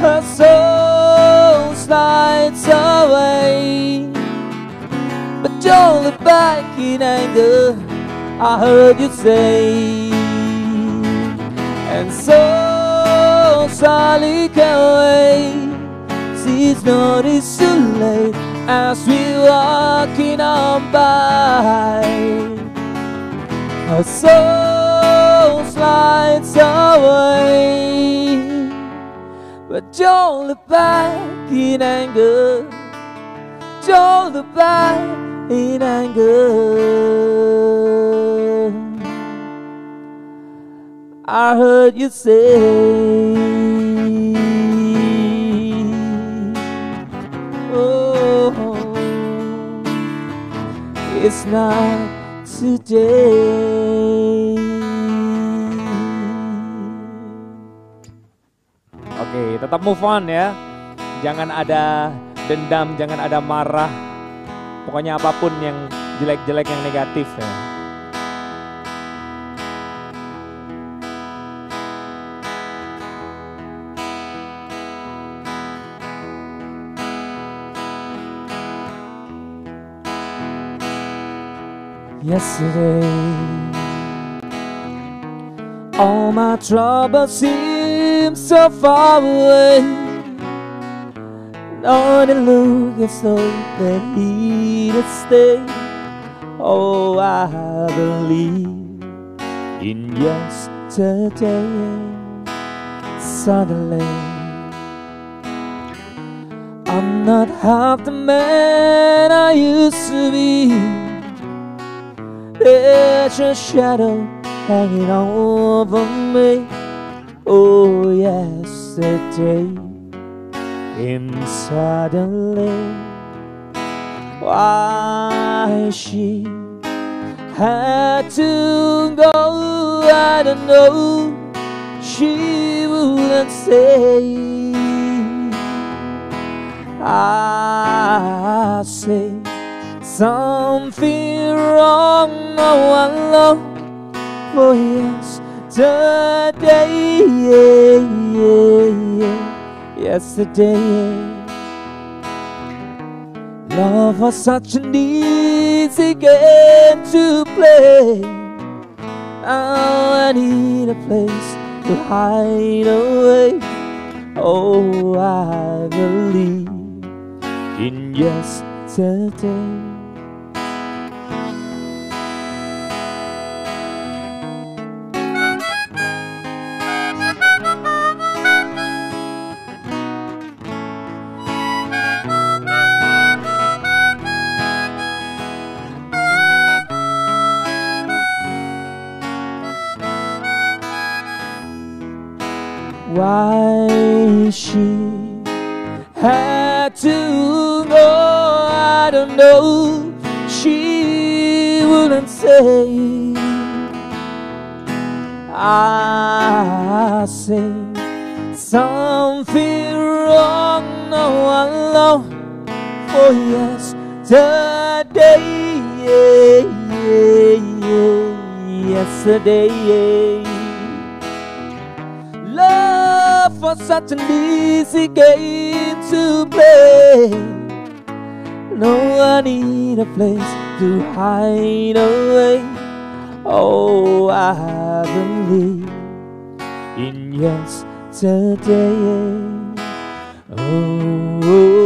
Her soul slides away But don't look back in anger I heard you say And so Sally can wait Sees not too late as we walking on by. Her soul slides away, but don't look back in anger. Don't look back in anger. I heard you say. Oh, it's not today. Oke, tetap move on ya. Jangan ada dendam, jangan ada marah. Pokoknya apa pun yang jelek-jelek yang negatif ya. Yesterday. All my troubles seem so far away. Lord, it look as though that He would stay. Oh, I believe in yesterday. Suddenly, I'm not half the man I used to be. There's a shadow hanging over me. Oh, yesterday came suddenly. Why she had to go, I don't know. She wouldn't say. I say something wrong, oh, no one oh, know. For yesterday, yeah, yeah, yeah, yesterday. Love was such an easy game to play. Now I need a place to hide away. Oh, I believe in yesterday. Why she had to go, I don't know. She wouldn't say. I say something wrong, no alone. For yesterday, yeah, yeah, yeah, yesterday. Was such an easy game to play. No, I need a place to hide away. Oh, I believe in yesterday. Oh,